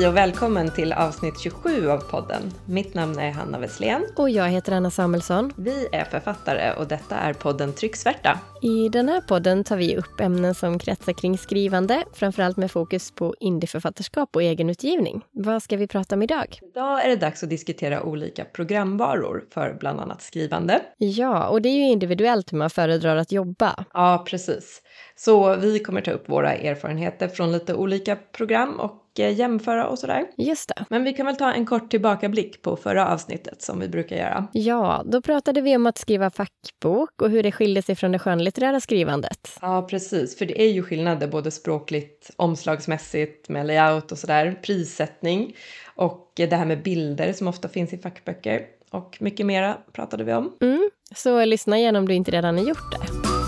Hej och välkommen till avsnitt 27 av podden. Mitt namn är Hanna Wesslén. Och jag heter Anna Samuelsson. Vi är författare och detta är podden Trycksvärta. I den här podden tar vi upp ämnen som kretsar kring skrivande, framförallt med fokus på indieförfattarskap och egenutgivning. Vad ska vi prata om idag? Idag är det dags att diskutera olika programvaror för bland annat skrivande. Ja, och det är ju individuellt hur man föredrar att jobba. Ja, precis. Så vi kommer ta upp våra erfarenheter från lite olika program och eh, jämföra och sådär. Just det. Men vi kan väl ta en kort tillbakablick på förra avsnittet som vi brukar göra. Ja, då pratade vi om att skriva fackbok och hur det skiljer sig från det skönlitterära skrivandet. Ja, precis. För det är ju skillnader både språkligt, omslagsmässigt, med layout och sådär, prissättning och det här med bilder som ofta finns i fackböcker och mycket mera pratade vi om. Mm, så lyssna igen om du inte redan har gjort det.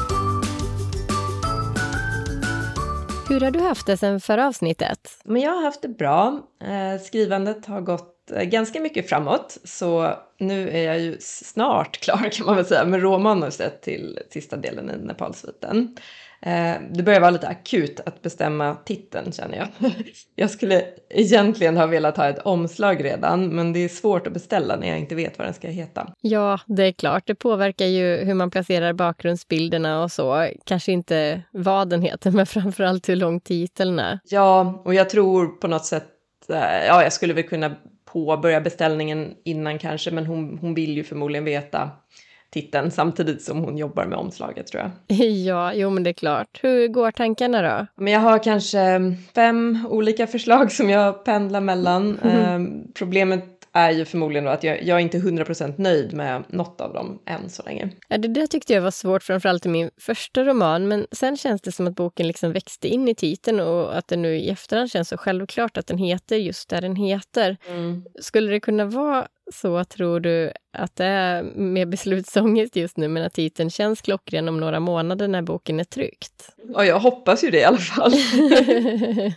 Hur har du haft det sen förra avsnittet? Men jag har haft det bra. Eh, skrivandet har gått eh, ganska mycket framåt, så nu är jag ju snart klar kan man väl säga med råmanuset till sista delen i Nepalsviten. Eh, det börjar vara lite akut att bestämma titeln känner jag. Jag skulle egentligen ha velat ha ett omslag redan, men det är svårt att beställa när jag inte vet vad den ska heta. Ja, det är klart. Det påverkar ju hur man placerar bakgrundsbilderna och så. Kanske inte vad den heter, men framförallt hur lång titeln är. Ja, och jag tror på något sätt, eh, ja, jag skulle väl kunna påbörja beställningen innan kanske, men hon, hon vill ju förmodligen veta titeln samtidigt som hon jobbar med omslaget tror jag. Ja, jo men det är klart. Hur går tankarna då? Men jag har kanske fem olika förslag som jag pendlar mellan. Mm. Eh, problemet är ju förmodligen då att jag, jag är inte 100% nöjd med något av dem än så länge. Ja, det där tyckte jag var svårt, framförallt i min första roman, men sen känns det som att boken liksom växte in i titeln och att det nu i efterhand känns så självklart att den heter just det den heter. Mm. Skulle det kunna vara så tror du att det är med beslutsångest just nu, men att titeln känns klockren om några månader när boken är tryckt? Ja, jag hoppas ju det i alla fall.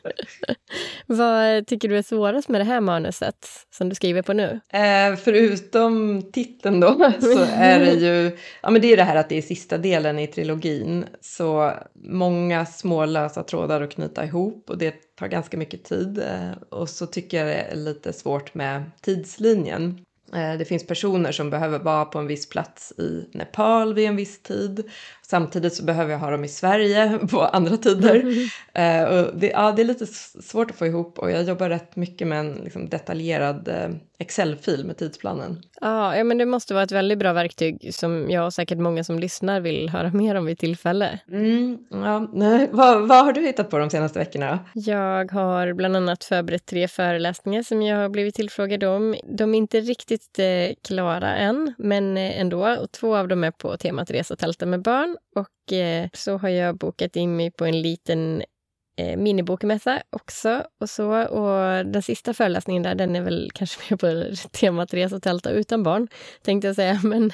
Vad tycker du är svårast med det här manuset som du skriver på nu? Eh, förutom titeln då, så är det ju, ja men det är det här att det är sista delen i trilogin, så många små lösa trådar att knyta ihop och det tar ganska mycket tid. Eh, och så tycker jag det är lite svårt med tidslinjen. Eh, det finns personer som behöver vara på en viss plats i Nepal vid en viss tid. Samtidigt så behöver jag ha dem i Sverige på andra tider. Mm. och det, ja, det är lite svårt att få ihop och jag jobbar rätt mycket med en liksom, detaljerad eh, Excel-fil med tidsplanen. Ja, ja, men det måste vara ett väldigt bra verktyg som jag och säkert många som lyssnar vill höra mer om vid tillfälle. Mm, ja, nej. Vad, vad har du hittat på de senaste veckorna? Jag har bland annat förberett tre föreläsningar som jag har blivit tillfrågad om. De är inte riktigt eh, klara än, men eh, ändå. Och två av dem är på temat resa och tälta med barn och eh, så har jag bokat in mig på en liten eh, minibokmässa också. Och, så. och den sista föreläsningen där, den är väl kanske mer på temat resa och tälta utan barn, tänkte jag säga, men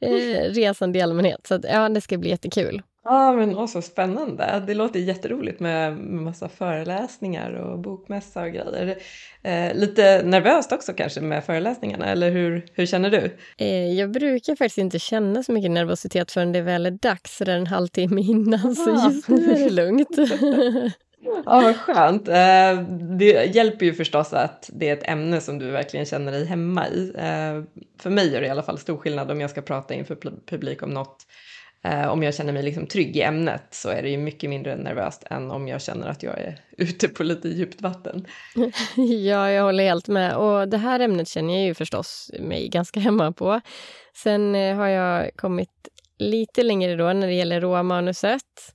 eh, resande i allmänhet. Så att, ja, det ska bli jättekul. Ja, men också spännande. Det låter jätteroligt med massa föreläsningar och bokmässa och grejer. Eh, lite nervöst också kanske med föreläsningarna, eller hur, hur känner du? Eh, jag brukar faktiskt inte känna så mycket nervositet förrän det väl är dags, så det är en halvtimme innan, ah. så just nu är det lugnt. Ja, vad skönt. Eh, det hjälper ju förstås att det är ett ämne som du verkligen känner dig hemma i. Eh, för mig är det i alla fall stor skillnad om jag ska prata inför publik om något Eh, om jag känner mig liksom trygg i ämnet så är det ju mycket mindre nervöst än om jag känner att jag är ute på lite djupt vatten. ja, jag håller helt med. Och det här ämnet känner jag ju förstås mig ganska hemma på. Sen eh, har jag kommit lite längre då när det gäller råmanuset.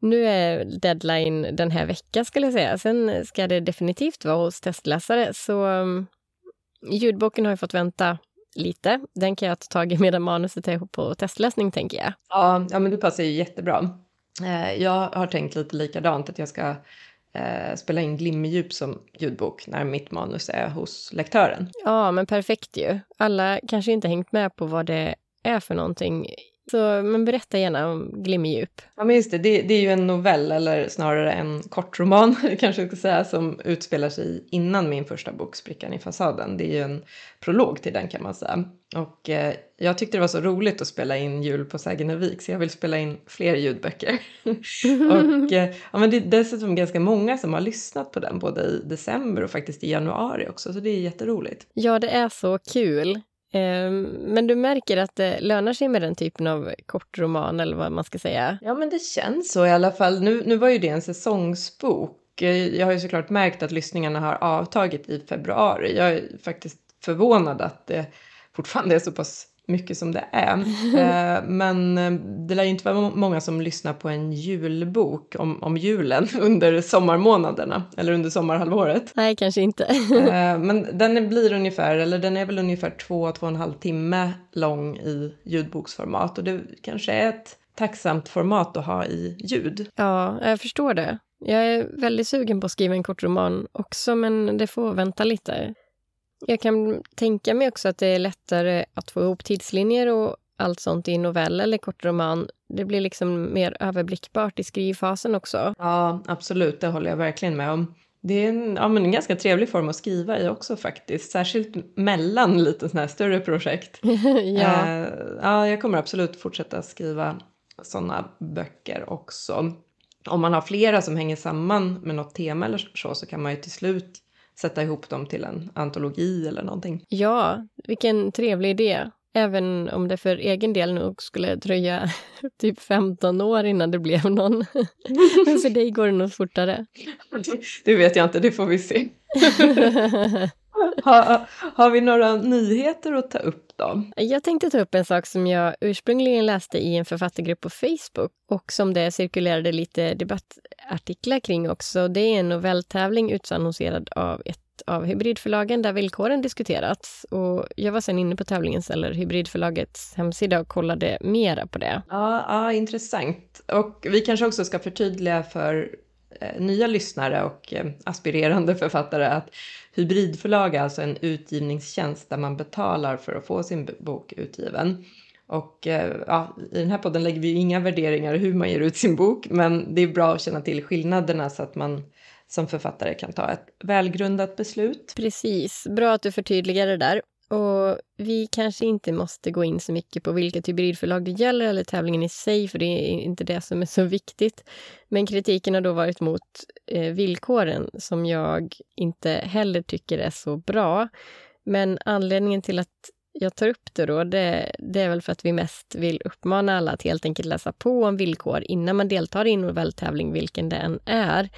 Nu är deadline den här veckan skulle jag säga. Sen ska det definitivt vara hos testläsare. Så mm, ljudboken har ju fått vänta lite. Den kan jag ta tag i medan manuset är på testläsning, tänker jag. Ja, ja men det passar ju jättebra. Eh, jag har tänkt lite likadant, att jag ska eh, spela in Glimmerdjup som ljudbok när mitt manus är hos lektören. Ja, men perfekt ju. Alla kanske inte hängt med på vad det är för någonting Så men berätta gärna om Glimmerdjup. Ja men just det, det, det, är ju en novell eller snarare en kortroman kanske jag ska säga som utspelar sig innan min första bok Sprickan i fasaden. Det är ju en prolog till den kan man säga. Och eh, jag tyckte det var så roligt att spela in jul på Sägenevik så jag vill spela in fler ljudböcker. och eh, ja, men det är dessutom ganska många som har lyssnat på den både i december och faktiskt i januari också så det är jätteroligt. Ja det är så kul. Ehm, men du märker att det lönar sig med den typen av kortroman eller vad man ska säga? Ja, men det känns så i alla fall. Nu, nu var ju det en säsongsbok. Eh, jag har ju såklart märkt att lyssningarna har avtagit i februari. Jag är faktiskt förvånad att det fortfarande är så pass mycket som det är. Eh, men eh, det lär ju inte vara många som lyssnar på en julbok om, om julen under sommarmånaderna eller under sommarhalvåret. Nej, kanske inte. Eh, men den blir ungefär, eller den är väl ungefär två, två och en halv timme lång i ljudboksformat och det kanske är ett tacksamt format att ha i ljud. Ja, jag förstår det. Jag är väldigt sugen på att skriva en kort roman också, men det får vänta lite. Jag kan tänka mig också att det är lättare att få ihop tidslinjer och allt sånt i novell eller kortroman. Det blir liksom mer överblickbart i skrivfasen också. Ja, absolut. Det håller jag verkligen med om. Det är en, ja, men en ganska trevlig form att skriva i också faktiskt. Särskilt mellan lite sådana här större projekt. ja. Eh, ja, jag kommer absolut fortsätta skriva sådana böcker också. Om man har flera som hänger samman med något tema eller så, så kan man ju till slut sätta ihop dem till en antologi eller någonting. Ja, vilken trevlig idé. Även om det för egen del nog skulle dröja typ 15 år innan det blev någon. Men för dig går det nog fortare. Det vet jag inte, det får vi se. Har, har vi några nyheter att ta upp då? Jag tänkte ta upp en sak som jag ursprungligen läste i en författargrupp på Facebook och som det cirkulerade lite debattartiklar kring också. Det är en novelltävling utannonserad av ett av hybridförlagen där villkoren diskuterats. Och jag var sen inne på tävlingens eller hybridförlagets hemsida och kollade mera på det. Ja, ja intressant. Och vi kanske också ska förtydliga för eh, nya lyssnare och eh, aspirerande författare att hybridförlag är alltså en utgivningstjänst där man betalar för att få sin bok utgiven. Och eh, ja, i den här podden lägger vi ju inga värderingar hur man ger ut sin bok, men det är bra att känna till skillnaderna så att man som författare kan ta ett välgrundat beslut. Precis, bra att du förtydligar det där. Och vi kanske inte måste gå in så mycket på vilket hybridförlag det gäller eller tävlingen i sig, för det är inte det som är så viktigt. Men kritiken har då varit mot eh, villkoren som jag inte heller tycker är så bra. Men anledningen till att jag tar upp det då, det, det, är väl för att vi mest vill uppmana alla att helt enkelt läsa på om villkor innan man deltar i en novelltävling, vilken det än är.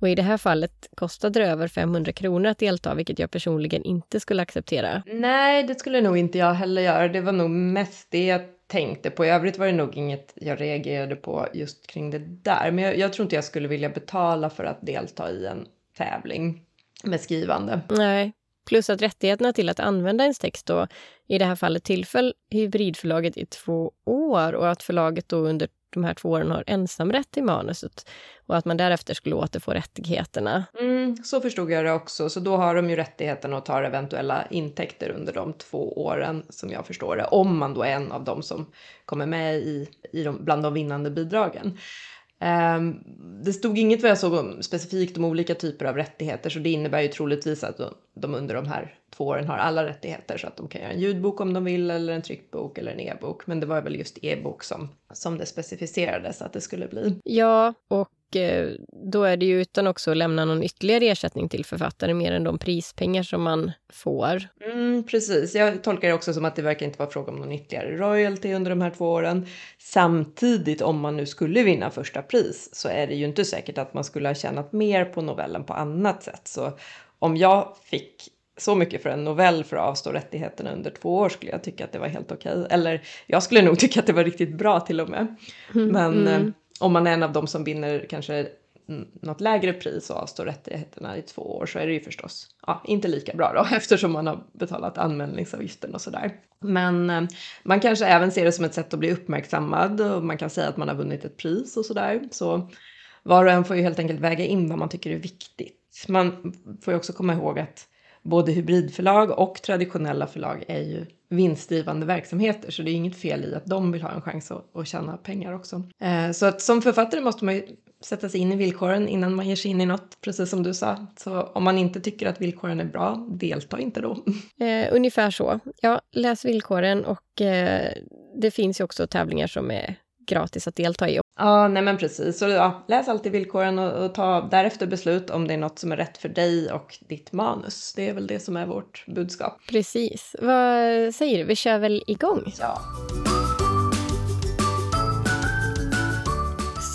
Och i det här fallet kostade det över 500 kronor att delta, vilket jag personligen inte skulle acceptera. Nej, det skulle nog inte jag heller göra. Det var nog mest det jag tänkte på. I övrigt var det nog inget jag reagerade på just kring det där. Men jag, jag tror inte jag skulle vilja betala för att delta i en tävling med skrivande. Nej, plus att rättigheterna till att använda ens text då i det här fallet tillföll hybridförlaget i två år och att förlaget då under de här två åren har ensamrätt till manuset och att man därefter skulle återfå rättigheterna. Mm, så förstod jag det också, så då har de ju rättigheten att ta eventuella intäkter under de två åren som jag förstår det, om man då är en av dem som kommer med i, i de, bland de vinnande bidragen. Ehm, det stod inget vad jag såg specifikt om olika typer av rättigheter så det innebär ju troligtvis att de under de här två åren har alla rättigheter så att de kan göra en ljudbok om de vill eller en tryckt bok eller en e-bok. Men det var väl just e-bok som, som det specificerades att det skulle bli. Ja, och då är det ju utan också att lämna någon ytterligare ersättning till författare mer än de prispengar som man får. Mm, precis, jag tolkar det också som att det verkar inte vara fråga om någon ytterligare royalty under de här två åren. Samtidigt, om man nu skulle vinna första pris så är det ju inte säkert att man skulle ha tjänat mer på novellen på annat sätt. Så om jag fick så mycket för en novell för att avstå rättigheterna under två år skulle jag tycka att det var helt okej. Eller jag skulle nog tycka att det var riktigt bra till och med. Mm. Men mm. Om man är en av dem som vinner kanske något lägre pris och avstår rättigheterna i två år så är det ju förstås ja, inte lika bra då eftersom man har betalat anmälningsavgiften och sådär. Men eh, man kanske även ser det som ett sätt att bli uppmärksammad och man kan säga att man har vunnit ett pris och sådär. Så var och en får ju helt enkelt väga in vad man tycker är viktigt. Man får ju också komma ihåg att både hybridförlag och traditionella förlag är ju vinstdrivande verksamheter så det är inget fel i att de vill ha en chans att, att tjäna pengar också. Eh, så att som författare måste man ju sätta sig in i villkoren innan man ger sig in i något, precis som du sa. Så om man inte tycker att villkoren är bra, delta inte då. Eh, ungefär så. Ja, läs villkoren och eh, det finns ju också tävlingar som är gratis att delta i. Ja, nej men precis. Så ja, läs alltid villkoren och, och, ta därefter beslut om det är något som är rätt för dig och ditt manus. Det är väl det som är vårt budskap. Precis. Vad säger du? Vi kör väl igång? Ja.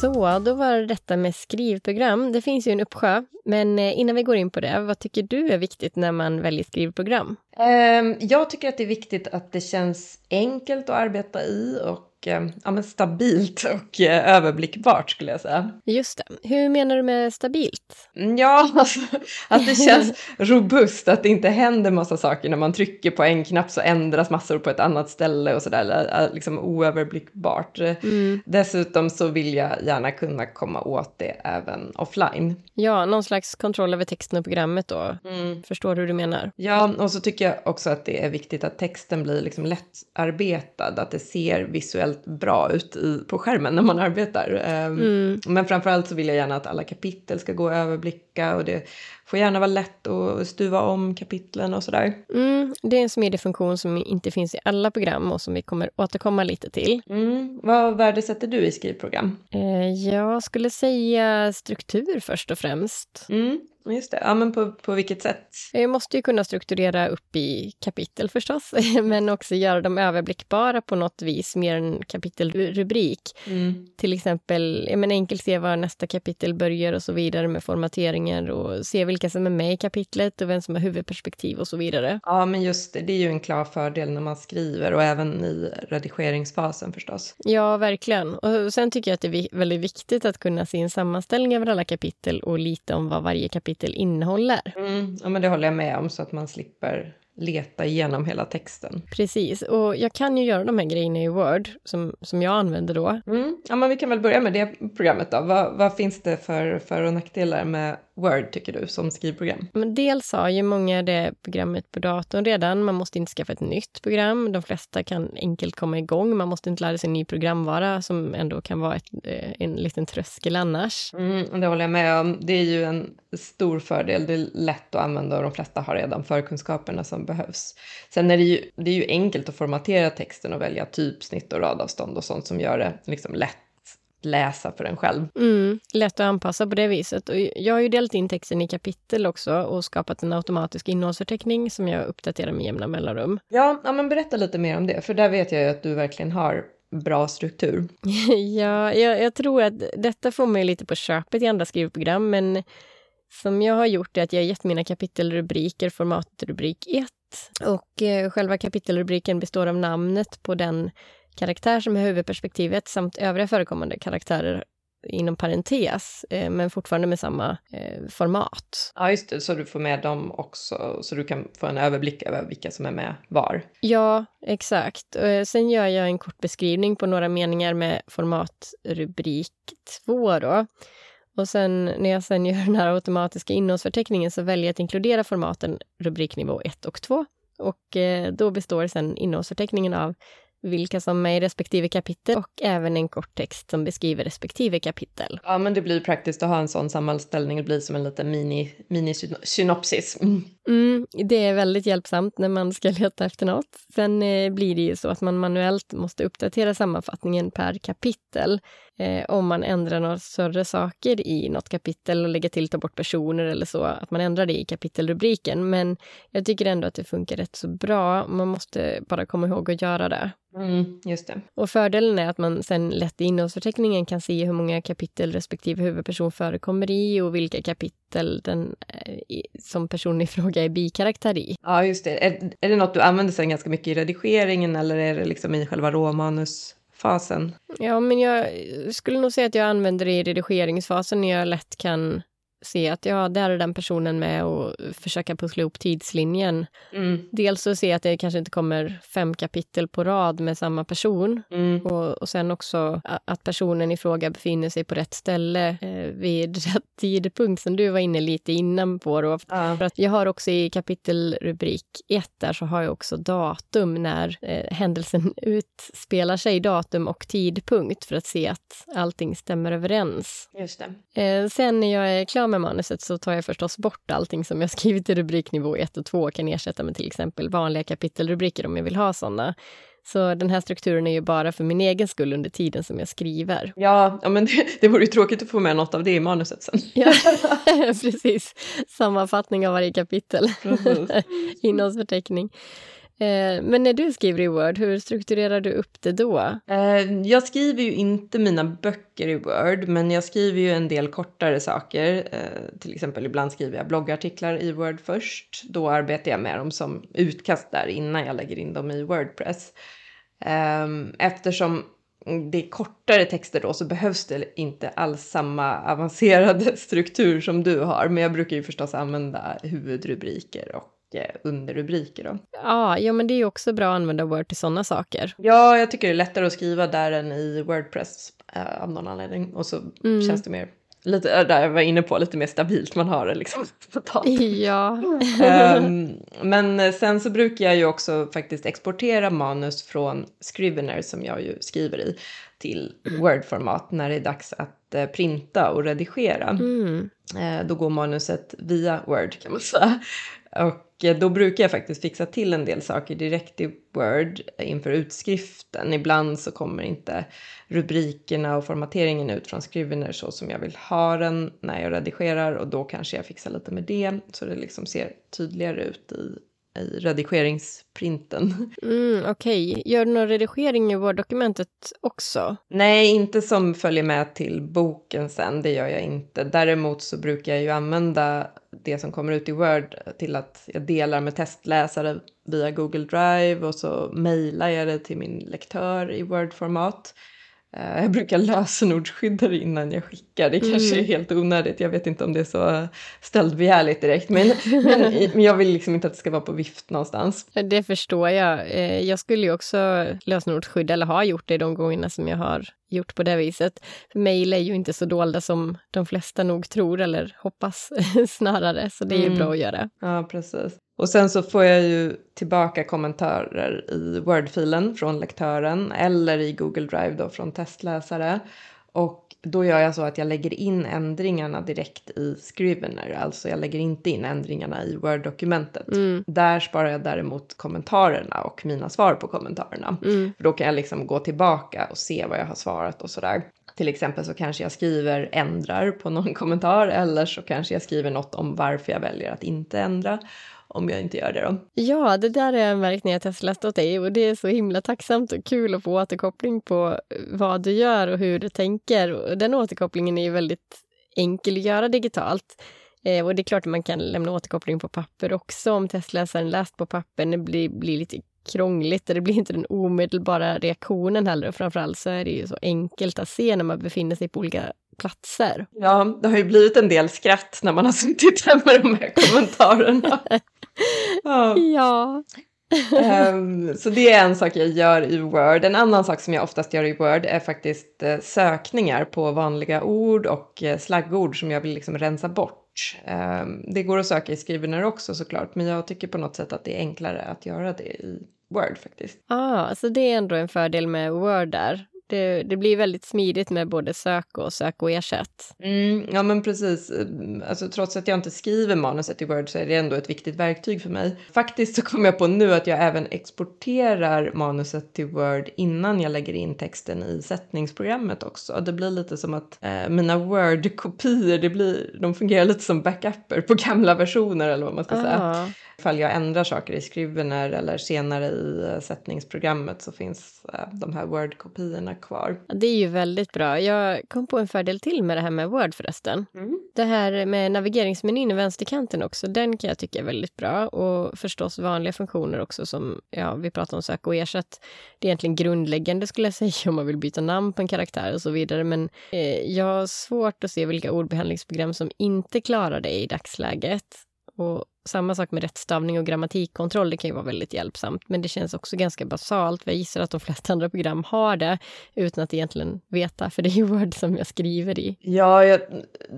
Så, då var det detta med skrivprogram. Det finns ju en uppsjö, men eh, innan vi går in på det, vad tycker du är viktigt när man väljer skrivprogram? Ehm, jag tycker att det är viktigt att det känns enkelt att arbeta i och Eh, ja, stabilt och eh, överblickbart skulle jag säga. Just det. Hur menar du med stabilt? Mm, ja, alltså, att det känns robust, att det inte händer massa saker när man trycker på en knapp så ändras massor på ett annat ställe och sådär, eh, liksom oöverblickbart. Mm. Dessutom så vill jag gärna kunna komma åt det även offline. Ja, någon slags kontroll över texten och programmet då. Mm. Förstår du hur du menar? Ja, och så tycker jag också att det är viktigt att texten blir liksom lättarbetad, att det ser visuellt väldigt bra ut i, på skärmen när man arbetar. Ehm, mm. Men framförallt så vill jag gärna att alla kapitel ska gå att överblicka och det får gärna vara lätt att stuva om kapitlen och sådär. Mm, det är en smidig funktion som inte finns i alla program och som vi kommer återkomma lite till. Mm. Vad värdesätter du i skrivprogram? Eh, jag skulle säga struktur först och främst. Mm. Just det. Ja, men på, på vilket sätt? Jag måste ju kunna strukturera upp i kapitel förstås, men också göra dem överblickbara på något vis, mer än kapitelrubrik. Mm. Till exempel, men enkelt se var nästa kapitel börjar och så vidare med formateringar och se vilka som är med i kapitlet och vem som har huvudperspektiv och så vidare. Ja, men just det, det är ju en klar fördel när man skriver och även i redigeringsfasen förstås. Ja, verkligen. Och sen tycker jag att det är väldigt viktigt att kunna se en sammanställning över alla kapitel och lite om vad varje kapitel innehåller. Mm, ja, men det håller jag med om så att man slipper leta igenom hela texten. Precis, och jag kan ju göra de här grejerna i Word som, som jag använder då. Mm. Ja, men vi kan väl börja med det programmet då. Vad, vad finns det för för och nackdelar med Word tycker du som skrivprogram? Men dels har ju många det programmet på datorn redan. Man måste inte skaffa ett nytt program. De flesta kan enkelt komma igång. Man måste inte lära sig en ny programvara som ändå kan vara ett, eh, en liten tröskel annars. Mm, det håller jag med om. Det är ju en stor fördel. Det är lätt att använda och de flesta har redan förkunskaperna som behövs. Sen är det ju, det är ju enkelt att formatera texten och välja typsnitt och radavstånd och sånt som gör det liksom lätt läsa för en själv. Mm, lätt att anpassa på det viset. Och jag har ju delat in texten i kapitel också och skapat en automatisk innehållsförteckning som jag uppdaterar med jämna mellanrum. Ja, ja, men berätta lite mer om det, för där vet jag ju att du verkligen har bra struktur. ja, jag, jag, tror att detta får ju lite på köpet i andra skrivprogram, men som jag har gjort är att jag har gett mina kapitelrubriker formatrubrik 1 och eh, själva kapitelrubriken består av namnet på den karaktär som är huvudperspektivet samt övriga förekommande karaktärer inom parentes, eh, men fortfarande med samma eh, format. Ja, just det, så du får med dem också, så du kan få en överblick över vilka som är med var. Ja, exakt. Eh, sen gör jag en kort beskrivning på några meningar med formatrubrik 2 då. Och sen när jag sen gör den här automatiska innehållsförteckningen så väljer jag att inkludera formaten rubriknivå 1 och 2. Och då består sen innehållsförteckningen av vilka som är i respektive kapitel och även en kort text som beskriver respektive kapitel. Ja, men det blir praktiskt att ha en sån sammanställning. Det blir som en liten mini, mini synopsis. Mm. Mm, det är väldigt hjälpsamt när man ska leta efter något. Sen eh, blir det ju så att man manuellt måste uppdatera sammanfattningen per kapitel eh, om man ändrar några större saker i något kapitel och lägger till, ta bort personer eller så, att man ändrar det i kapitelrubriken. Men jag tycker ändå att det funkar rätt så bra. Man måste bara komma ihåg att göra det. Mm, just det. Och fördelen är att man sen lätt i innehållsförteckningen kan se hur många kapitel respektive huvudperson förekommer i och vilka kapitel den, eh, som personen i fråga är bikaraktär i. Ja, just det. Är, är det något du använder sen ganska mycket i redigeringen eller är det liksom i själva fasen. Ja, men jag skulle nog säga att jag använder det i redigeringsfasen när jag lätt kan se att ja, där är den personen med och försöka pussla ihop tidslinjen. Mm. Dels så se att det kanske inte kommer fem kapitel på rad med samma person mm. och, och sen också att personen i fråga befinner sig på rätt ställe eh, vid rätt tidpunkt som du var inne lite innan på. Då. Ja. För att jag har också i kapitelrubrik 1 där så har jag också datum när eh, händelsen utspelar sig, datum och tidpunkt för att se att allting stämmer överens. Just det. Eh, sen när jag är klar med manuset så tar jag förstås bort allting som jag skrivit i rubriknivå 1 och 2 och kan ersätta med till exempel vanliga kapitelrubriker om jag vill ha sådana. Så den här strukturen är ju bara för min egen skull under tiden som jag skriver. Ja, ja men det, det vore ju tråkigt att få med något av det i manuset sen. ja, precis. Sammanfattning av varje kapitel. Innehållsförteckning. Eh, men när du skriver i Word, hur strukturerar du upp det då? Eh, jag skriver ju inte mina böcker i Word, men jag skriver ju en del kortare saker. Eh, till exempel ibland skriver jag bloggartiklar i Word först. Då arbetar jag med dem som utkast där innan jag lägger in dem i Wordpress. Ehm, eftersom det är kortare texter då så behövs det inte alls samma avancerade struktur som du har. Men jag brukar ju förstås använda huvudrubriker och underrubriker. Då. Ja, ja, men det är ju också bra att använda Word till sådana saker. Ja, jag tycker det är lättare att skriva där än i Wordpress äh, av någon anledning. Och så mm. känns det mer lite, där jag var inne på, lite mer stabilt. Man har det liksom. Ja. um, men sen så brukar jag ju också faktiskt exportera manus från Scrivener som jag ju skriver i till Word-format när det är dags att uh, printa och redigera. Mm. Uh, då går manuset via Word kan man säga. Och eh, då brukar jag faktiskt fixa till en del saker direkt i Word inför utskriften. Ibland så kommer inte rubrikerna och formateringen ut från Scrivener så som jag vill ha den när jag redigerar och då kanske jag fixar lite med det så det liksom ser tydligare ut i i redigeringsprinten. Mm, Okej, okay. gör du någon redigering i Word-dokumentet också? Nej, inte som följer med till boken sen, det gör jag inte. Däremot så brukar jag ju använda det som kommer ut i Word till att jag delar med testläsare via Google Drive och så mejlar jag det till min lektör i Word-format. Eh, jag brukar lösenordsskydda det innan jag skickar. Det kanske mm. är helt onödigt. Jag vet inte om det är så stöldbegärligt direkt. Men, men, men, jag vill liksom inte att det ska vara på vift någonstans. Det förstår jag. Eh, jag skulle ju också lösenordsskydda, eller har gjort det de gångerna som jag har gjort på det viset. Mejl är ju inte så dolda som de flesta nog tror eller hoppas snarare. Så det är ju mm. bra att göra. Ja, precis. Och sen så får jag ju tillbaka kommentarer i Word-filen från lektören eller i Google Drive då från testläsare. Och då gör jag så att jag lägger in ändringarna direkt i Scrivener. Alltså jag lägger inte in ändringarna i Word-dokumentet. Mm. Där sparar jag däremot kommentarerna och mina svar på kommentarerna. Mm. För då kan jag liksom gå tillbaka och se vad jag har svarat och sådär. Till exempel så kanske jag skriver ändrar på någon kommentar eller så kanske jag skriver något om varför jag väljer att inte ändra om jag inte gör det då. Ja, det där är en märkt när jag testläst åt dig och det är så himla tacksamt och kul att få återkoppling på vad du gör och hur du tänker. Och den återkopplingen är ju väldigt enkel att göra digitalt. Eh, och det är klart att man kan lämna återkoppling på papper också om testläsaren läst på papper. Det blir, blir lite krångligt och det blir inte den omedelbara reaktionen heller. Och framförallt så är det ju så enkelt att se när man befinner sig på olika platser. Ja, det har ju blivit en del skratt när man har suttit här med de här kommentarerna. ja. ja. um, så det är en sak jag gör i Word. En annan sak som jag oftast gör i Word är faktiskt uh, sökningar på vanliga ord och uh, slaggord som jag vill liksom rensa bort. Um, det går att söka i Scrivener också såklart, men jag tycker på något sätt att det är enklare att göra det i Word faktiskt. Ah, så det är ändå en fördel med Word där. Det, det, blir väldigt smidigt med både sök och sök och ersätt. Mm, ja men precis. Alltså, trots att jag inte skriver manuset i Word så är det ändå ett viktigt verktyg för mig. Faktiskt så kom jag på nu att jag även exporterar manuset till Word innan jag lägger in texten i sättningsprogrammet också. Det blir lite som att eh, mina Word-kopior, de fungerar lite som backuper på gamla versioner eller vad man ska säga. Ah. Ifall jag ändrar saker i Scrivener eller senare i eh, sättningsprogrammet så finns eh, de här Word-kopiorna kvar. Det är ju väldigt bra. Jag kom på en fördel till med det här med Word förresten. Mm. Det här med navigeringsmenyn i vänsterkanten också, den kan jag tycka är väldigt bra. Och förstås vanliga funktioner också som, ja, vi pratar om sök och ersätt. Det är egentligen grundläggande skulle jag säga om man vill byta namn på en karaktär och så vidare. Men eh, jag har svårt att se vilka ordbehandlingsprogram som inte klarar det i dagsläget. Och samma sak med rättstavning och grammatikkontroll, det kan ju vara väldigt hjälpsamt. Men det känns också ganska basalt, jag gissar att de flesta andra program har det utan att egentligen veta, för det är ju Word som jag skriver i. Ja, jag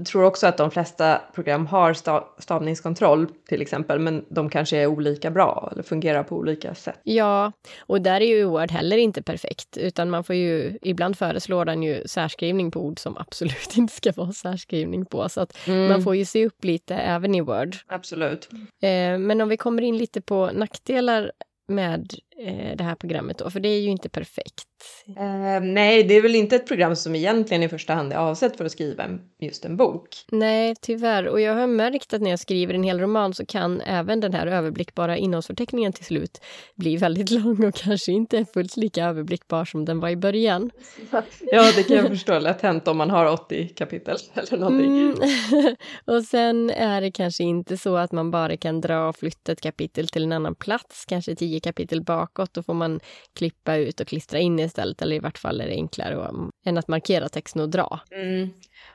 tror också att de flesta program har stavningskontroll till exempel, men de kanske är olika bra eller fungerar på olika sätt. Ja, och där är ju Word heller inte perfekt, utan man får ju, ibland föreslår den ju särskrivning på ord som absolut inte ska vara särskrivning på, så att mm. man får ju se upp lite även i Word. Absolut. Eh, men om vi kommer in lite på nackdelar med det här programmet då? För det är ju inte perfekt. Uh, nej, det är väl inte ett program som egentligen i första hand är avsett för att skriva en, just en bok. Nej, tyvärr. Och jag har märkt att när jag skriver en hel roman så kan även den här överblickbara innehållsförteckningen till slut bli väldigt lång och kanske inte fullt lika överblickbar som den var i början. ja, det kan jag förstå. Lätt hänt om man har 80 kapitel eller någonting. Mm. och sen är det kanske inte så att man bara kan dra och flytta ett kapitel till en annan plats, kanske tio kapitel bakåt. Då får man klippa ut och klistra in istället, eller i vart fall är det enklare och, än att markera texten och dra. Mm.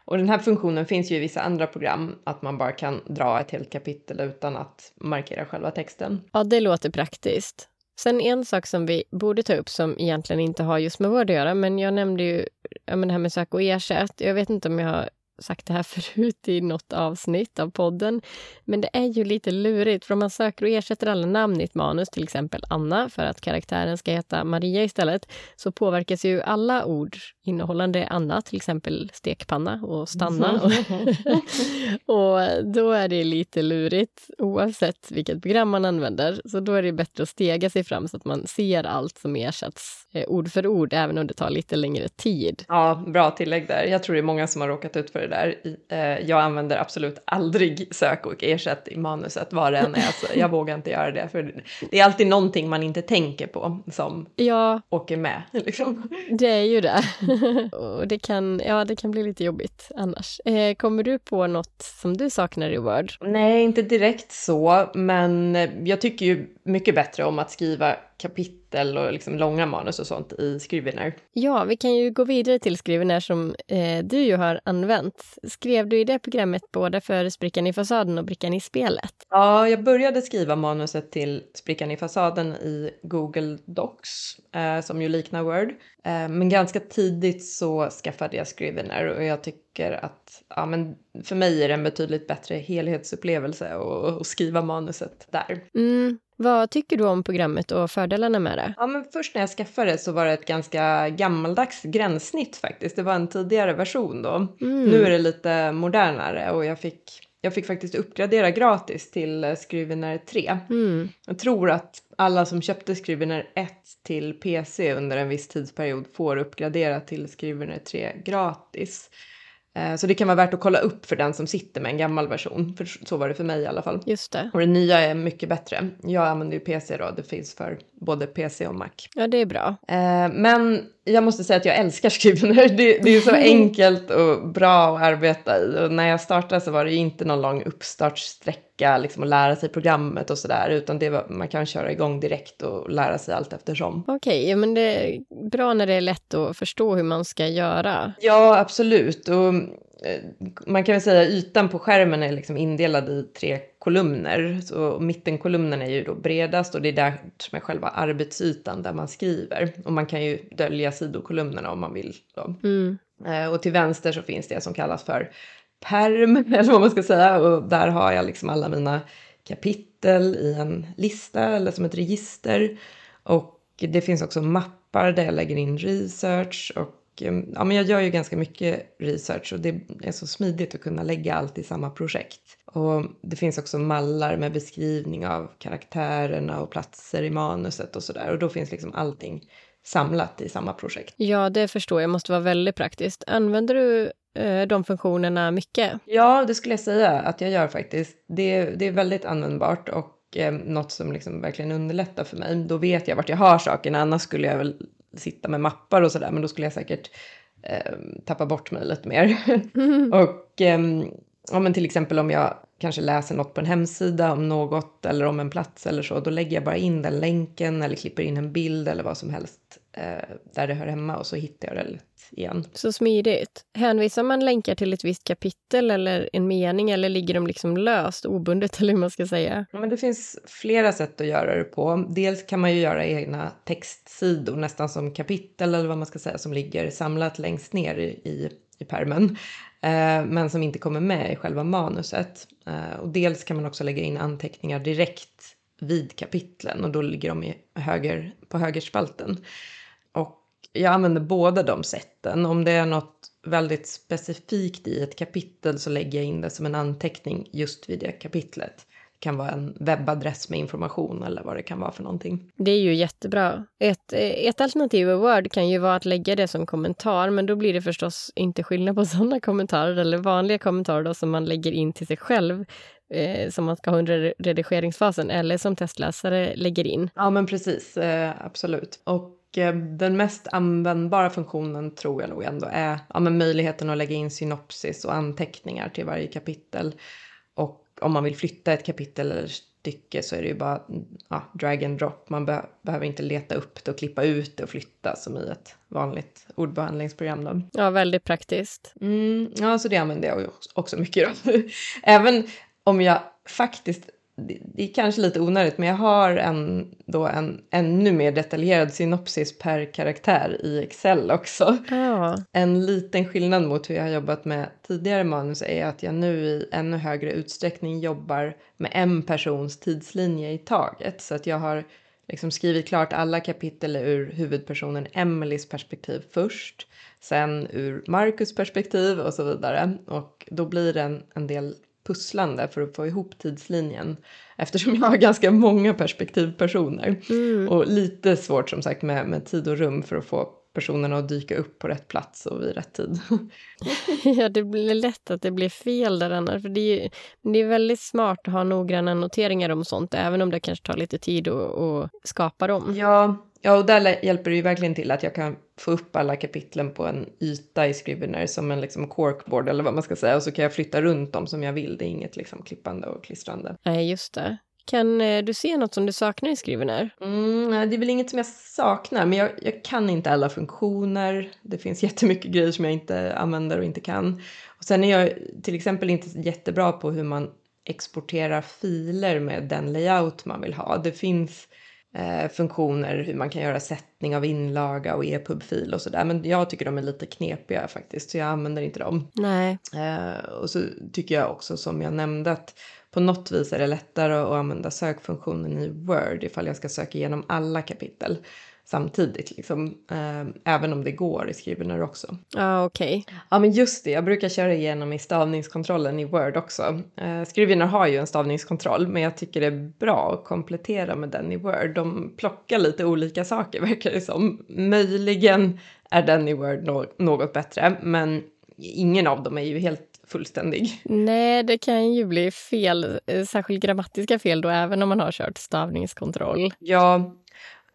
Och den här funktionen finns ju i vissa andra program, att man bara kan dra ett helt kapitel utan att markera själva texten. Ja, det låter praktiskt. Sen en sak som vi borde ta upp som egentligen inte har just med Word att göra, men jag nämnde ju ja, men det här med sök och ersätt. Jag vet inte om jag sagt det här förut i något avsnitt av podden. Men det är ju lite lurigt, för om man söker och ersätter alla namn i ett manus, till exempel Anna, för att karaktären ska heta Maria istället, så påverkas ju alla ord innehållande Anna, till exempel stekpanna och stanna. och då är det lite lurigt oavsett vilket program man använder. Så då är det bättre att stega sig fram så att man ser allt som ersätts eh, ord för ord, även om det tar lite längre tid. Ja, bra tillägg där. Jag tror det är många som har råkat ut för det där. Eh, jag använder absolut aldrig sök och ersätt i manuset, vad det än är. Så jag vågar inte göra det, för det är alltid någonting man inte tänker på som ja, åker med. Liksom. Det är ju det. och det kan, ja, det kan bli lite jobbigt annars. Eh, kommer du på något som du saknar i Word? Nej, inte direkt så, men jag tycker ju mycket bättre om att skriva kapitel och liksom långa manus och sånt i Scrivener. Ja, vi kan ju gå vidare till Scrivener som eh, du ju har använt. Skrev du i det programmet både för Sprickan i fasaden och Brickan i spelet? Ja, jag började skriva manuset till Sprickan i fasaden i Google Docs, eh, som ju liknar Word. Eh, men ganska tidigt så skaffade jag Scrivener och jag tycker att ja, men för mig är det en betydligt bättre helhetsupplevelse att skriva manuset där. Mm. Vad tycker du om programmet och fördelarna med det? Ja, men först när jag skaffade det så var det ett ganska gammaldags gränssnitt faktiskt. Det var en tidigare version då. Mm. Nu är det lite modernare och jag fick, jag fick faktiskt uppgradera gratis till Scrivener 3. Mm. Jag tror att alla som köpte Scrivener 1 till PC under en viss tidsperiod får uppgradera till Scrivener 3 gratis. Eh, så det kan vara värt att kolla upp för den som sitter med en gammal version. För så var det för mig i alla fall. Just det. Och det nya är mycket bättre. Jag använder ju PC då, det finns för både PC och Mac. Ja, det är bra. Eh, men jag måste säga att jag älskar Scrivener. Det, det är så enkelt och bra att arbeta i. Och när jag startade så var det inte någon lång uppstartssträcka liksom att lära sig programmet och sådär. Utan det var, man kan köra igång direkt och lära sig allt eftersom. Okej, okay, men det är bra när det är lätt att förstå hur man ska göra. Ja, absolut. Och man kan väl säga ytan på skärmen är liksom indelad i tre kolumner. Så mittenkolumnen är ju då bredast och det är där som är själva arbetsytan där man skriver. Och man kan ju dölja sidokolumnerna om man vill. Mm. Eh, och till vänster så finns det som kallas för perm, eller vad man ska säga. Och där har jag liksom alla mina kapitel i en lista eller som ett register. Och det finns också mappar där jag lägger in research och ja, men jag gör ju ganska mycket research och det är så smidigt att kunna lägga allt i samma projekt. Och det finns också mallar med beskrivning av karaktärerna och platser i manuset och sådär. Och då finns liksom allting samlat i samma projekt. Ja, det förstår jag. måste vara väldigt praktiskt. Använder du eh, de funktionerna mycket? Ja, det skulle jag säga att jag gör faktiskt. Det, det är väldigt användbart och eh, något som liksom verkligen underlättar för mig. Då vet jag vart jag har sakerna, annars skulle jag väl sitta med mappar och sådär, men då skulle jag säkert eh, tappa bort mig lite mer. Mm. och eh, ja, men till exempel om jag kanske läser något på en hemsida om något eller om en plats eller så, då lägger jag bara in den länken eller klipper in en bild eller vad som helst eh, där det hör hemma och så hittar jag det igen. Så smidigt. Hänvisar man länkar till ett visst kapitel eller en mening eller ligger de liksom löst, obundet eller hur man ska säga? Men det finns flera sätt att göra det på. Dels kan man ju göra egna textsidor, nästan som kapitel eller vad man ska säga, som ligger samlat längst ner i, i pärmen. Eh, men som inte kommer med i själva manuset. Eh, och dels kan man också lägga in anteckningar direkt vid kapitlen och då ligger de i höger, på högerspalten. Jag använder båda de sätten. Om det är något väldigt specifikt i ett kapitel så lägger jag in det som en anteckning just vid det kapitlet kan vara en webbadress med information eller vad det kan vara för någonting. Det är ju jättebra. Ett, ett alternativ i Word kan ju vara att lägga det som kommentar, men då blir det förstås inte skillnad på sådana kommentarer eller vanliga kommentarer då, som man lägger in till sig själv eh, som man ska ha under redigeringsfasen eller som testläsare lägger in. Ja, men precis. Eh, absolut. Och den mest användbara funktionen tror jag nog ändå är ja, möjligheten att lägga in synopsis och anteckningar till varje kapitel. Och om man vill flytta ett kapitel eller stycke så är det ju bara ja, drag and drop. Man be behöver inte leta upp det och klippa ut det och flytta som i ett vanligt ordbehandlingsprogram. Då. Ja, väldigt praktiskt. Mm, ja, så det använder jag också mycket. Då. Även om jag faktiskt det är kanske lite onödigt, men jag har en, då en ännu mer detaljerad synopsis per karaktär i Excel också. Ah. En liten skillnad mot hur jag har jobbat med tidigare manus är att jag nu i ännu högre utsträckning jobbar med en persons tidslinje i taget. Så att jag har liksom skrivit klart alla kapitel ur huvudpersonen Emelies perspektiv först, sen ur Marcus perspektiv och så vidare. Och då blir det en, en del pusslande för att få ihop tidslinjen eftersom jag har ganska många perspektivpersoner mm. och lite svårt som sagt med, med tid och rum för att få personerna att dyka upp på rätt plats och vid rätt tid. ja, det blir lätt att det blir fel där annars. För det, är, det är väldigt smart att ha noggranna noteringar om sånt, även om det kanske tar lite tid att, att skapa dem. Ja, Ja, och där hjälper det ju verkligen till att jag kan få upp alla kapitlen på en yta i Scrivener som en liksom corkboard eller vad man ska säga och så kan jag flytta runt dem som jag vill. Det är inget liksom klippande och klistrande. Nej, just det. Kan eh, du se något som du saknar i Scrivener? Mm, det är väl inget som jag saknar, men jag, jag, kan inte alla funktioner. Det finns jättemycket grejer som jag inte använder och inte kan. Och sen är jag till exempel inte jättebra på hur man exporterar filer med den layout man vill ha. Det finns eh, funktioner, hur man kan göra sättning av inlaga och EPUB-fil och sådär. Men jag tycker de är lite knepiga faktiskt, så jag använder inte dem. Nej. Eh, och så tycker jag också som jag nämnde att på något vis är det lättare att använda sökfunktionen i Word ifall jag ska söka igenom alla kapitel samtidigt, liksom, eh, även om det går i Scrivener också. Ja, ah, okej. Okay. Ja, men just det, jag brukar köra igenom i stavningskontrollen i Word också. Eh, Scrivener har ju en stavningskontroll, men jag tycker det är bra att komplettera med den i Word. De plockar lite olika saker, verkar det som. Möjligen är den i Word no något bättre, men ingen av dem är ju helt fullständig. Nej, det kan ju bli fel, eh, särskilt grammatiska fel då, även om man har kört stavningskontroll. Ja,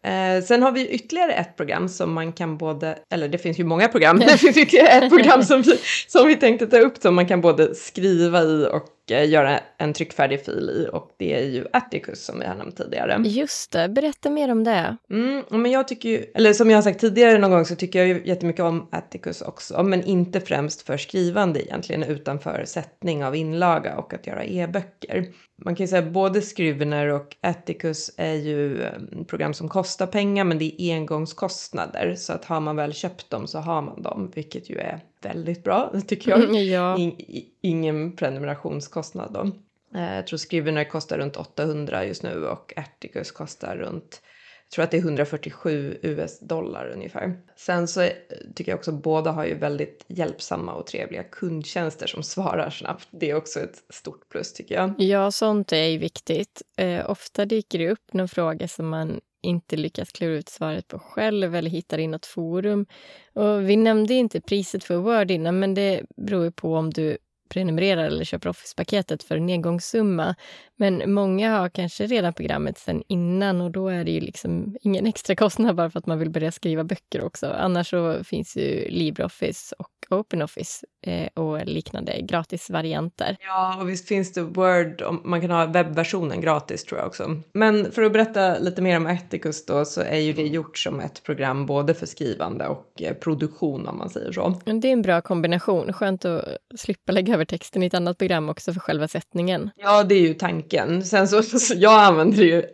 Eh, sen har vi ytterligare ett program som man kan både, eller det finns ju många program, det finns ytterligare ett program som vi, som vi tänkte ta upp som man kan både skriva i och göra en tryckfärdig fil i och det är ju Atticus som vi har nämnt tidigare. Just det, berätta mer om det. Mm, men jag tycker ju, eller som jag har sagt tidigare någon gång så tycker jag ju jättemycket om Atticus också, men inte främst för skrivande egentligen utan för sättning av inlaga och att göra e-böcker. Man kan ju säga både Scrivener och Atticus är ju eh, program som kostar pengar men det är engångskostnader så att har man väl köpt dem så har man dem vilket ju är väldigt bra tycker jag. ja. In, ingen prenumerationskostnad då. Eh, jag tror Scrivener kostar runt 800 just nu och Articus kostar runt jag tror att det är 147 US-dollar ungefär. Sen så tycker jag också båda har ju väldigt hjälpsamma och trevliga kundtjänster som svarar snabbt. Det är också ett stort plus tycker jag. Ja, sånt är ju viktigt. Eh, ofta dyker det upp någon fråga som man inte lyckats klura ut svaret på själv eller hittar i något forum. Och vi nämnde inte priset för Word innan, men det beror på om du prenumererar eller köper Office-paketet för en engångssumma. Men många har kanske redan programmet sen innan och då är det ju liksom ingen extra kostnad bara för att man vill börja skriva böcker också. Annars så finns ju LibreOffice och OpenOffice eh, och liknande gratisvarianter. Ja, och visst finns det Word, man kan ha webbversionen gratis tror jag också. Men för att berätta lite mer om Atticus då så är ju det gjort som ett program både för skrivande och eh, produktion om man säger så. Det är en bra kombination, skönt att slippa lägga över texten i ett annat program också för själva sättningen. Ja, det är ju tanken. Sen så, så jag använder det ju eh,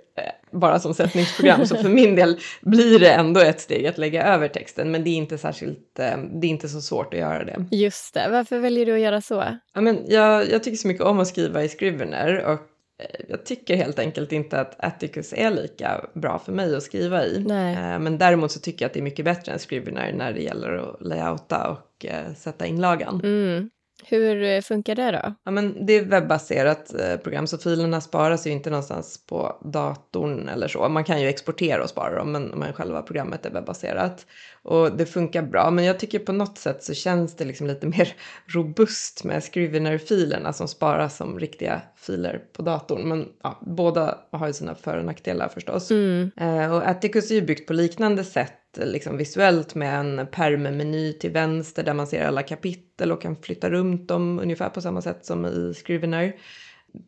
bara som sättningsprogram så för min del blir det ändå ett steg att lägga över texten men det är inte särskilt, eh, det är inte så svårt att göra det. Just det, varför väljer du att göra så? Ja, men jag, jag tycker så mycket om att skriva i Scrivener och eh, jag tycker helt enkelt inte att Atticus är lika bra för mig att skriva i. Nej. Men däremot så tycker jag att det är mycket bättre än Scrivener när det gäller att layouta och sätta inlagan. Mm. Hur eh, funkar det då? Ja, men det är webbaserat eh, program så filerna sparas ju inte någonstans på datorn eller så. Man kan ju exportera och spara dem men, men själva programmet är webbaserat. Och det funkar bra men jag tycker på något sätt så känns det liksom lite mer robust med Scrivener-filerna som sparas som riktiga filer på datorn. Men ja, båda har ju sina för och nackdelar förstås. Mm. Eh, och Atticus är ju byggt på liknande sätt liksom visuellt med en pärmmeny till vänster där man ser alla kapitel och kan flytta runt dem ungefär på samma sätt som i Scrivener.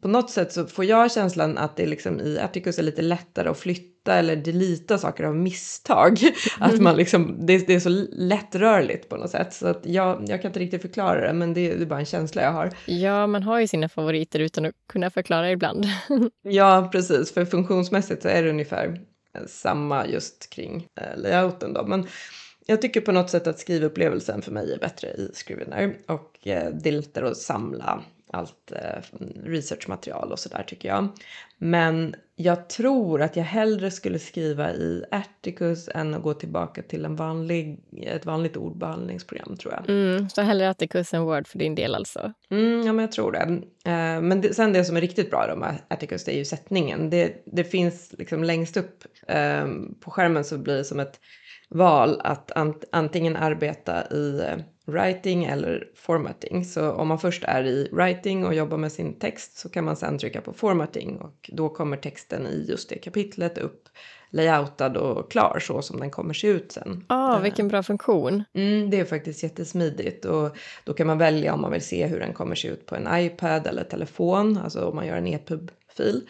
På något sätt så får jag känslan att det liksom i Atticus är lite lättare att flytta eller delita saker av misstag. Att man liksom, det, det, är så lättrörligt på något sätt. Så att jag, jag kan inte riktigt förklara det men det, det är bara en känsla jag har. Ja, man har ju sina favoriter utan att kunna förklara ibland. ja, precis. För funktionsmässigt så är det ungefär samma just kring eh, layouten då. Men jag tycker på något sätt att skrivupplevelsen för mig är bättre i Scrivener och eh, det är lättare att samla allt eh, researchmaterial och sådär tycker jag. Men jag tror att jag hellre skulle skriva i Atticus än att gå tillbaka till en vanlig, ett vanligt ordbehandlingsprogram tror jag. Mm, så hellre Atticus än Word för din del alltså? Mm, ja, men jag tror det. Eh, men det, sen det som är riktigt bra då med Atticus det är ju sättningen. Det, det finns liksom längst upp eh, på skärmen så blir det som ett val att ant, antingen arbeta i eh, writing eller formatting. Så om man först är i writing och jobbar med sin text så kan man sen trycka på formatting och då kommer texten i just det kapitlet upp layoutad och klar så som den kommer se ut sen. Ah, vilken bra funktion. Mm, det är faktiskt jättesmidigt och då kan man välja om man vill se hur den kommer se ut på en iPad eller telefon, alltså om man gör en EPUB-fil.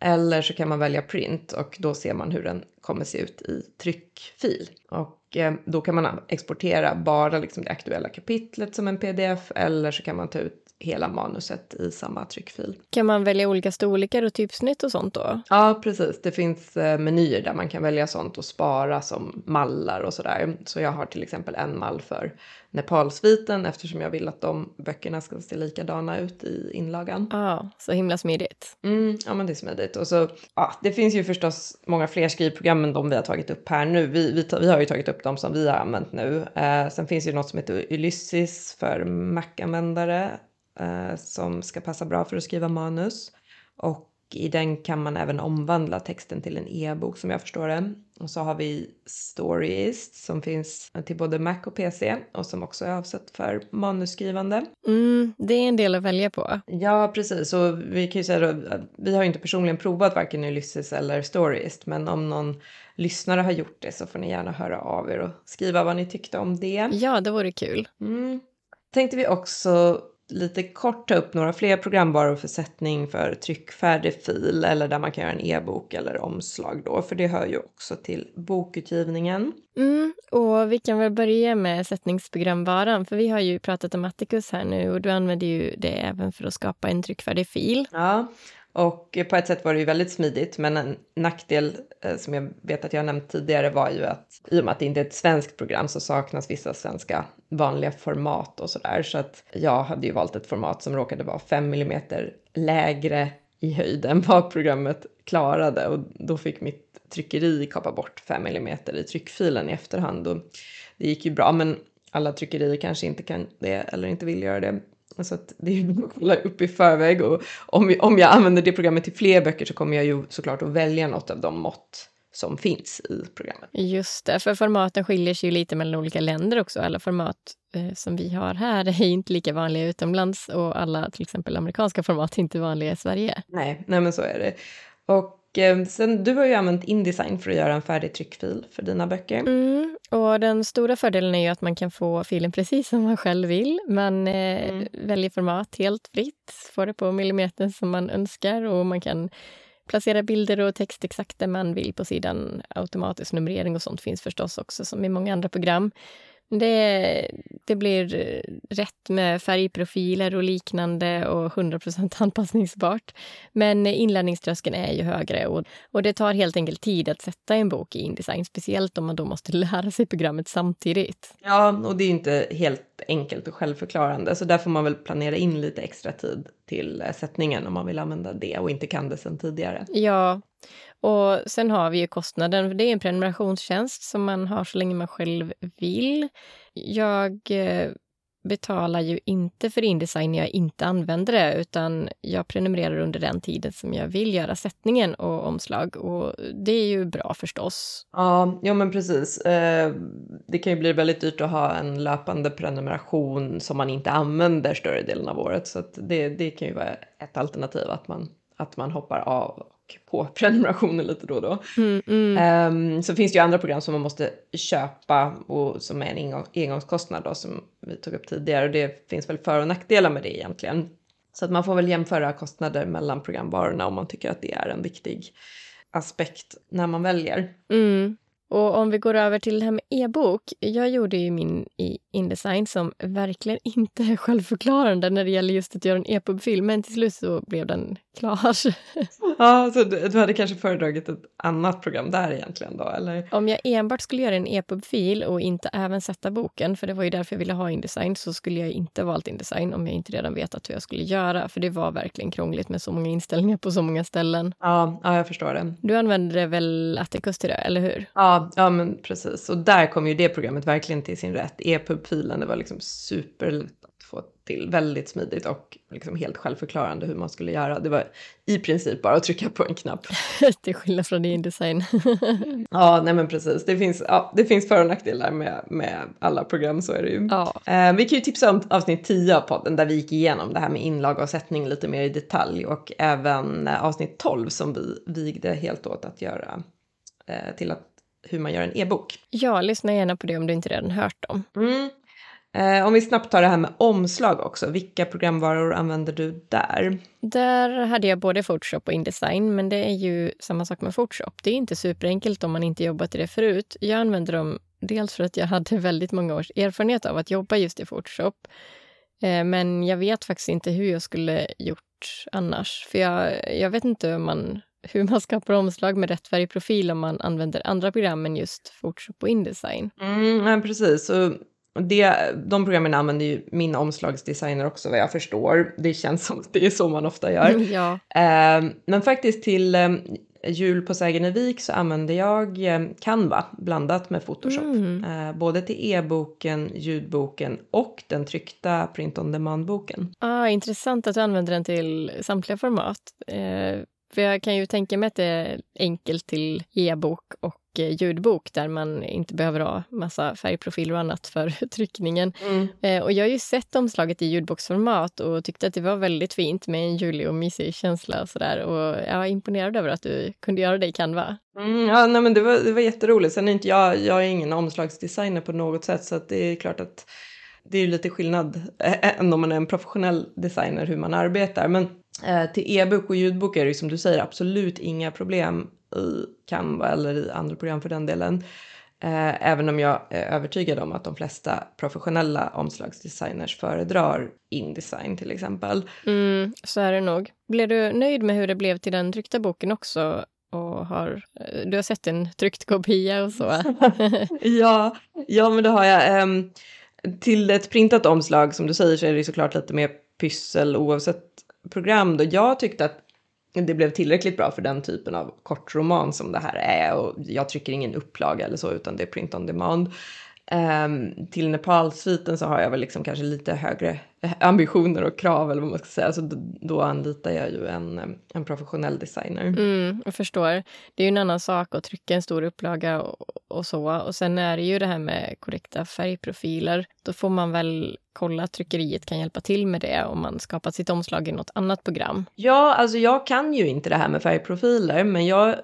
Eller så kan man välja print och då ser man hur den kommer se ut i tryckfil. Och eh, Eh, då kan man exportera bara liksom det aktuella kapitlet som en pdf eller så kan man ta ut hela manuset i samma tryckfil. Kan man välja olika storlekar och typsnitt och sånt då? Ja, precis. Det finns eh, menyer där man kan välja sånt och spara som mallar och sådär. Så jag har till exempel en mall för Nepalsviten eftersom jag vill att de böckerna ska se likadana ut i inlagan. Ja, ah, så himla smidigt. Mm, ja, men det är smidigt. Och så, ja, det finns ju förstås många fler skrivprogram än de vi har tagit upp här nu. Vi, vi, vi har ju tagit upp de som vi har använt nu. Eh, sen finns ju något som heter Ulysses för Mac-användare eh, som ska passa bra för att skriva manus. Och i den kan man även omvandla texten till en e-bok som jag förstår det. Och så har vi Storyist som finns till både Mac och PC och som också är avsett för manusskrivande. Mm, det är en del att välja på. Ja, precis. Och vi kan ju säga då, vi har inte personligen provat varken Ulysses eller Storyist, men om någon lyssnare har gjort det så får ni gärna höra av er och skriva vad ni tyckte om det. Ja, det vore kul. Mm. Tänkte vi också lite kort ta upp några fler programvaror för sättning för tryckfärdig fil eller där man kan göra en e-bok eller omslag då, för det hör ju också till bokutgivningen. Mm, och vi kan väl börja med sättningsprogramvaran, för vi har ju pratat om Atticus här nu och du använder ju det även för att skapa en tryckfärdig fil. Ja, och på ett sätt var det ju väldigt smidigt, men en nackdel eh, som jag vet att jag nämnt tidigare var ju att i och med att det inte är ett svenskt program så saknas vissa svenska vanliga format och sådär. Så att jag hade ju valt ett format som råkade vara 5 mm lägre i höjd än vad programmet klarade och då fick mitt tryckeri kapa bort 5 mm i tryckfilen i efterhand. Och det gick ju bra, men alla tryckerier kanske inte kan det eller inte vill göra det. Så att det är ju att kolla upp i förväg och om, om jag använder det programmet till fler böcker så kommer jag ju såklart att välja något av de mått som finns i programmet. Just det, för formaten skiljer sig ju lite mellan olika länder också. Alla format eh, som vi har här är inte lika vanliga utomlands och alla till exempel amerikanska format är inte vanliga i Sverige. Nej, nej men så är det. Och sen, du har ju använt Indesign för att göra en färdig tryckfil för dina böcker. Mm, och den stora fördelen är ju att man kan få filen precis som man själv vill. Man eh, mm. väljer format helt fritt, får det på millimetern som man önskar och man kan placera bilder och text exakt där man vill på sidan. Automatisk numrering och sånt finns förstås också som i många andra program. Det, det blir rätt med färgprofiler och liknande och 100 anpassningsbart. Men inlärningströskeln är ju högre och, och det tar helt enkelt tid att sätta en bok i Indesign, speciellt om man då måste lära sig programmet samtidigt. Ja, och det är inte helt enkelt och självförklarande, så där får man väl planera in lite extra tid till sättningen om man vill använda det och inte kan det sedan tidigare. Ja, och sen har vi ju kostnaden. Det är en prenumerationstjänst som man har så länge man själv vill. Jag eh, betalar ju inte för Indesign när jag inte använder det utan jag prenumererar under den tiden som jag vill göra sättningen och omslag. Och det är ju bra förstås. Ja, ja men precis. Eh, det kan ju bli väldigt dyrt att ha en löpande prenumeration som man inte använder större delen av året. Så det, det kan ju vara ett alternativ att man, att man hoppar av på prenumerationer lite då och då. Mm, mm. Um, så finns det ju andra program som man måste köpa och som är en engång, engångskostnad då som vi tog upp tidigare och det finns väl för och nackdelar med det egentligen. Så att man får väl jämföra kostnader mellan programvarorna om man tycker att det är en viktig aspekt när man väljer. Mm. Och om vi går över till det här med e-bok. Jag gjorde ju min i Indesign som verkligen inte är självförklarande när det gäller just att göra en e-pubfilm, men till slut så blev den klar. ja, så du, du, hade kanske föredragit ett annat program där egentligen då, eller? Om jag enbart skulle göra en e-pubfil och inte även sätta boken, för det var ju därför jag ville ha Indesign, så skulle jag inte valt Indesign om jag inte redan vetat hur jag skulle göra, för det var verkligen krångligt med så många inställningar på så många ställen. Ja, ja jag förstår det. Du använde väl Atticus till det, eller hur? Ja, ja men precis. Och där kom ju det programmet verkligen till sin rätt. E-pubfilen, det var liksom superlätt få till. Väldigt smidigt och liksom helt självförklarande hur man skulle göra. Det var i princip bara att trycka på en knapp. Till skillnad från InDesign. ja, nej men precis. Det finns, ja, det finns för och nackdelar med, med alla program, så är det ju. Ja. Eh, vi kan ju tipsa om avsnitt 10 av podden där vi gick igenom det här med inlag och sättning lite mer i detalj och även eh, avsnitt 12 som vi vigde helt åt att göra eh, till att hur man gör en e-bok. Ja, lyssna gärna på det om du inte redan hört dem. Mm. Eh, om vi snabbt tar det här med omslag också, vilka programvaror använder du där? Där hade jag både Photoshop och Indesign, men det är ju samma sak med Photoshop. Det är inte superenkelt om man inte jobbat i det förut. Jag använder dem dels för att jag hade väldigt många års erfarenhet av att jobba just i Photoshop. Eh, men jag vet faktiskt inte hur jag skulle gjort annars. För jag, jag vet inte hur man, hur man skapar omslag med rätt färgprofil om man använder andra program än just Photoshop och Indesign. Mm, precis. Och det, de programmen använder ju min omslagsdesigner också vad jag förstår. Det känns som att det är så man ofta gör. ja. Eh, men faktiskt till eh, jul på Sägenevik så använder jag eh, Canva blandat med Photoshop. Mm. Eh, både till e-boken, ljudboken och den tryckta print on demand-boken. Ah, intressant att du använder den till samtliga format. Eh, för jag kan ju tänka mig att det är enkelt till e-bok och Eh, ljudbok där man inte behöver ha massa färgprofiler och annat för tryckningen. Mm. Eh, och jag har ju sett omslaget i ljudboksformat och tyckte att det var väldigt fint med en julig och mysig känsla och sådär. Och jag är imponerad över att du kunde göra det i Canva. Mm, ja, nej, men det var, det var jätteroligt. Sen är inte jag, jag är ingen omslagsdesigner på något sätt så det är klart att det är lite skillnad än om man är en professionell designer hur man arbetar. Men till e-bok och ljudbok är det som du säger absolut inga problem i Canva eller i andra program för den delen. Eh, även om jag är övertygad om att de flesta professionella omslagsdesigners föredrar Indesign till exempel. Mm, så är det nog. Blev du nöjd med hur det blev till den tryckta boken också? Och har, du har sett en tryckt kopia och så? ja, ja, men det har jag. Um, till ett printat omslag som du säger så är det såklart lite mer pyssel oavsett program. Då. Jag tyckte att det blev tillräckligt bra för den typen av kortroman som det här är och jag trycker ingen upplaga eller så utan det är print on demand. Um, till Nepalsviten så har jag väl liksom kanske lite högre ambitioner och krav eller vad man ska säga. Så då anlitar jag ju en, en professionell designer. Mm, jag förstår. Det är ju en annan sak att trycka en stor upplaga och, och så. Och sen är det ju det här med korrekta färgprofiler. Då får man väl kolla att tryckeriet kan hjälpa till med det om man skapat sitt omslag i något annat program. Ja, alltså jag kan ju inte det här med färgprofiler, men jag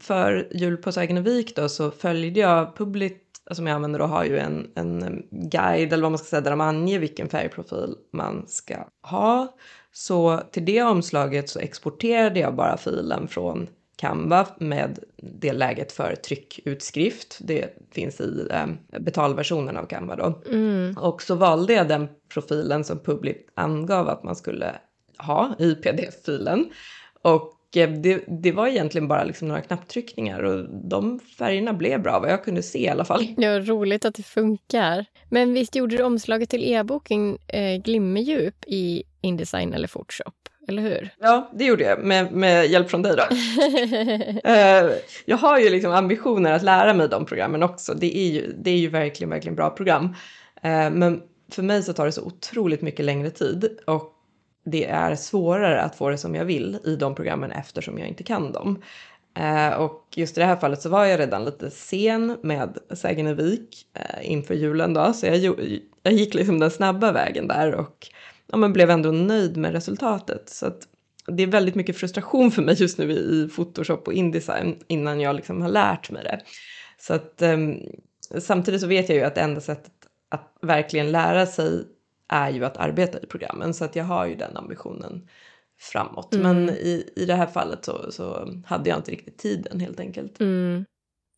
för Jul på Sägenevik då så följde jag Public som jag använder då har ju en, en guide eller vad man ska säga där de anger vilken färgprofil man ska ha. Så till det omslaget så exporterade jag bara filen från Canva med det läget för tryckutskrift. Det finns i eh, betalversionen av Canva då. Mm. Och så valde jag den profilen som Public angav att man skulle ha i pdf-filen. Och det, det var egentligen bara liksom några knapptryckningar och de färgerna blev bra vad jag kunde se i alla fall. Ja, roligt att det funkar. Men visst gjorde du omslaget till e-boken eh, Glimmerdjup i Indesign eller Photoshop? Eller hur? Ja, det gjorde jag med, med hjälp från dig då. uh, jag har ju liksom ambitioner att lära mig de programmen också. Det är ju, det är ju verkligen, verkligen bra program. Uh, men för mig så tar det så otroligt mycket längre tid och det är svårare att få det som jag vill i de programmen eftersom jag inte kan dem. Eh, och just i det här fallet så var jag redan lite sen med Sägenevik eh, inför julen då, så jag, jag gick liksom den snabba vägen där och ja, men blev ändå nöjd med resultatet. Så att det är väldigt mycket frustration för mig just nu i Photoshop och Indesign innan jag liksom har lärt mig det. Så att eh, samtidigt så vet jag ju att det enda sättet att verkligen lära sig är ju att arbeta i programmen så att jag har ju den ambitionen framåt. Mm. Men i, i det här fallet så, så hade jag inte riktigt tiden helt enkelt. Mm.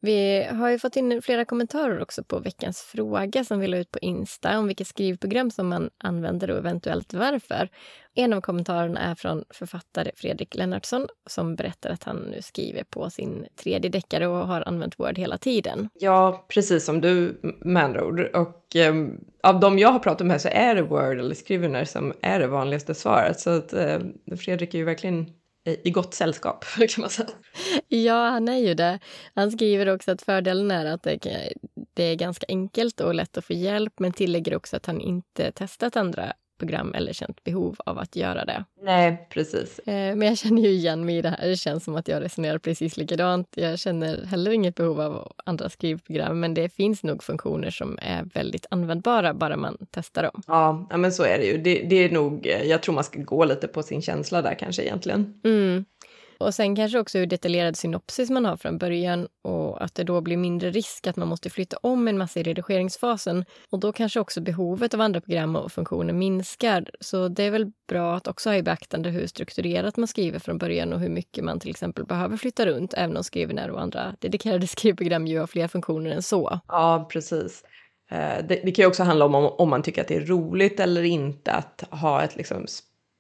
Vi har ju fått in flera kommentarer också på veckans fråga som vi la ut på Insta om vilket skrivprogram som man använder och eventuellt varför. En av kommentarerna är från författare Fredrik Lennartsson som berättar att han nu skriver på sin tredje deckare och har använt Word hela tiden. Ja, precis som du med andra ord. Och eh, av de jag har pratat med så är det Word eller Scrivener som är det vanligaste svaret. Så att eh, Fredrik är ju verkligen i gott sällskap, kan man säga. Ja, han är ju det. Han skriver också att fördelen är att det, är ganska enkelt och lätt att få hjälp, men tillägger också att han inte testat andra program eller känt behov av att göra det. Nej, precis. Eh, men jag känner ju igen mig i det här. Det känns som att jag resonerar precis likadant. Jag känner heller inget behov av andra skrivprogram, men det finns nog funktioner som är väldigt användbara bara man testar dem. Ja, ja men så är det ju. Det, det är nog, jag tror man ska gå lite på sin känsla där kanske egentligen. Mm. Och sen kanske också hur detaljerad synopsis man har från början och att det då blir mindre risk att man måste flytta om en massa i redigeringsfasen. Och då kanske också behovet av andra program och funktioner minskar. Så det är väl bra att också ha i beaktande hur strukturerat man skriver från början och hur mycket man till exempel behöver flytta runt, även om Scrivener och andra dedikerade skrivprogram ju har fler funktioner än så. Ja, precis. Eh, det, det, kan ju också handla om, om om man tycker att det är roligt eller inte att ha ett liksom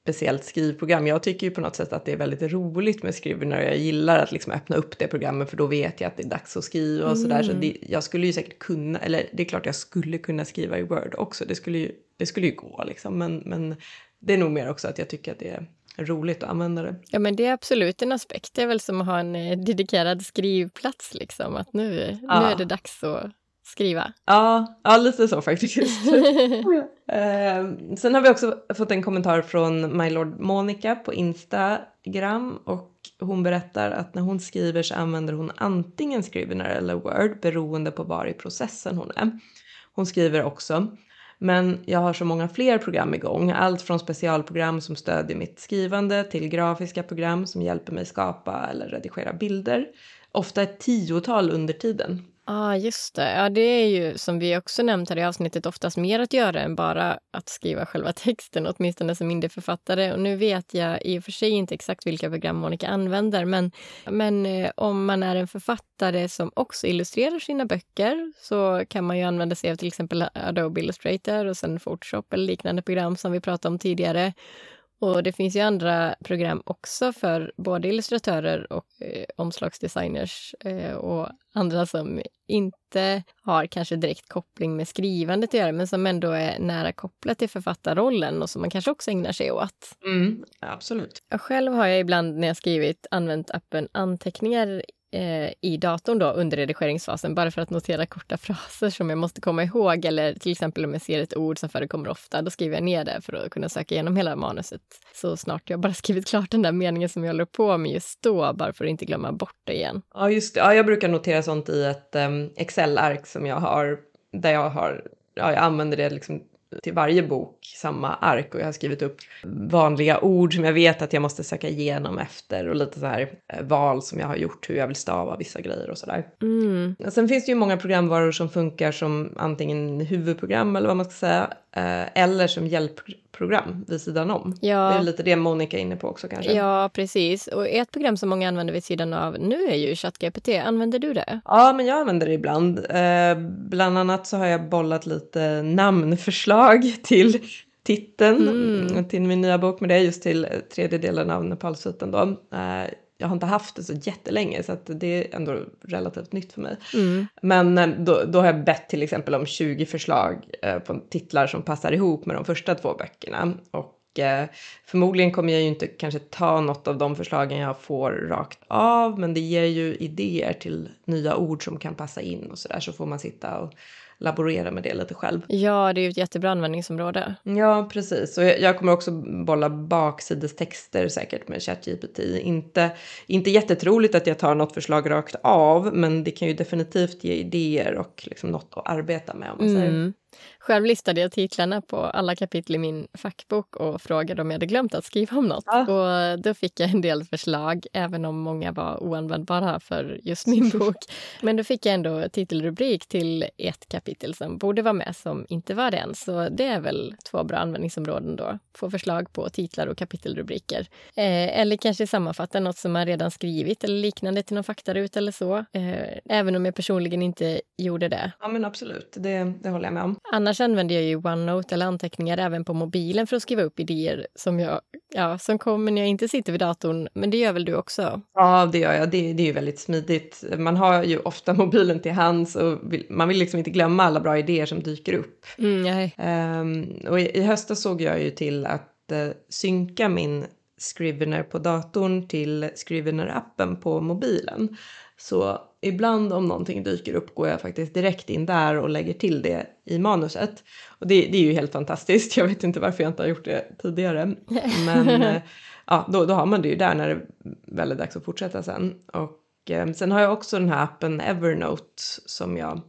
speciellt skrivprogram. Jag tycker ju på något sätt att det är väldigt roligt med skrivningar. Jag gillar att liksom öppna upp det programmet för då vet jag att det är dags att skriva och mm. sådär. Så det, jag skulle ju säkert kunna, eller det är klart jag skulle kunna skriva i Word också. Det skulle ju, det skulle ju gå liksom. Men, men det är nog mer också att jag tycker att det är roligt att använda det. Ja, men det är absolut en aspekt. Det är väl som att ha en eh, dedikerad skrivplats, liksom. Att nu, ja. nu är det dags att skriva. Ja, ja lite så faktiskt. eh, sen har vi också fått en kommentar från My Lord Monica på Instagram och hon berättar att när hon skriver så använder hon antingen Scrivener eller Word beroende på var i processen hon är. Hon skriver också men jag har så många fler program igång, allt från specialprogram som stödjer mitt skrivande till grafiska program som hjälper mig skapa eller redigera bilder. Ofta ett tiotal under tiden. Ja, ah, just det. Ja, det är ju som vi också nämnt här i avsnittet oftast mer att göra än bara att skriva själva texten, åtminstone som indieförfattare. Och nu vet jag i och för sig inte exakt vilka program Monica använder, men, men eh, om man är en författare som också illustrerar sina böcker så kan man ju använda sig av till exempel Adobe Illustrator och sen Photoshop eller liknande program som vi pratade om tidigare. Och det finns ju andra program också för både illustratörer och eh, omslagsdesigners eh, och andra som inte har kanske direkt koppling med skrivandet att göra men som ändå är nära kopplat till författarrollen och som man kanske också ägnar sig åt. Mm, absolut. Jag själv har jag ibland när jag skrivit använt appen Anteckningar eh, i datorn då under redigeringsfasen bara för att notera korta fraser som jag måste komma ihåg. Eller till exempel om jag ser ett ord som förekommer ofta, då skriver jag ner det för att kunna söka igenom hela manuset så snart jag bara skrivit klart den där meningen som jag håller på med just då, bara för att inte glömma bort det igen. Ja, just det. Ja, jag brukar notera sånt i ett um, Excel-ark som jag har, där jag har, ja, jag använder det liksom till varje bok samma ark och jag har skrivit upp vanliga ord som jag vet att jag måste söka igenom efter och lite så här eh, val som jag har gjort hur jag vill stava vissa grejer och sådär. Mm. Sen finns det ju många programvaror som funkar som antingen huvudprogram eller vad man ska säga eh, eller som hjälpprogram vid sidan om. Ja. Det är lite det Monica är inne på också kanske. Ja, precis. Och ett program som många använder vid sidan av nu är ju ChatGPT. Använder du det? Ja, men jag använder det ibland. Eh, bland annat så har jag bollat lite namnförslag till titeln mm. till min nya bok, men det är just till tredje delen av Nepalsviten då. Eh, jag har inte haft det så jättelänge så det är ändå relativt nytt för mig. Mm. Men eh, då, då, har jag bett till exempel om 20 förslag eh, på titlar som passar ihop med de första två böckerna. Och eh, förmodligen kommer jag ju inte kanske ta något av de förslagen jag får rakt av men det ger ju idéer till nya ord som kan passa in och sådär så får man sitta och laborera med det lite själv. Ja, det är ju ett jättebra användningsområde. Ja, precis. Och jag, jag kommer också bolla baksidestexter säkert med ChatGPT. Inte, inte jättetroligt att jag tar något förslag rakt av, men det kan ju definitivt ge idéer och liksom något att arbeta med. Om man säger. Själv listade jag titlarna på alla kapitel i min fackbok och frågade om jag hade glömt att skriva om något. Ja. Och då fick jag en del förslag, även om många var oanvändbara för just min bok. Men då fick jag ändå titelrubrik till ett kapitel som borde vara med, som inte var det än. Så det är väl två bra användningsområden då. Få förslag på titlar och kapitelrubriker. Eh, eller kanske sammanfatta något som man redan skrivit eller liknande till någon faktarut eller så. Eh, även om jag personligen inte gjorde det. Ja men absolut, det, det håller jag med om. Annars använder jag ju OneNote eller anteckningar även på mobilen för att skriva upp idéer som, jag, ja, som kommer när jag inte sitter vid datorn. Men det gör väl du också? Ja, det gör jag. Det, det är ju väldigt smidigt. Man har ju ofta mobilen till hands och vill, man vill liksom inte glömma alla bra idéer som dyker upp. Mm. Um, och i, i höstas såg jag ju till att uh, synka min Scrivener på datorn till Scrivener-appen på mobilen. Så ibland om någonting dyker upp går jag faktiskt direkt in där och lägger till det i manuset. Och det, det är ju helt fantastiskt. Jag vet inte varför jag inte har gjort det tidigare. Men eh, ja, då, då har man det ju där när det väl är dags att fortsätta sen. Och eh, sen har jag också den här appen Evernote som jag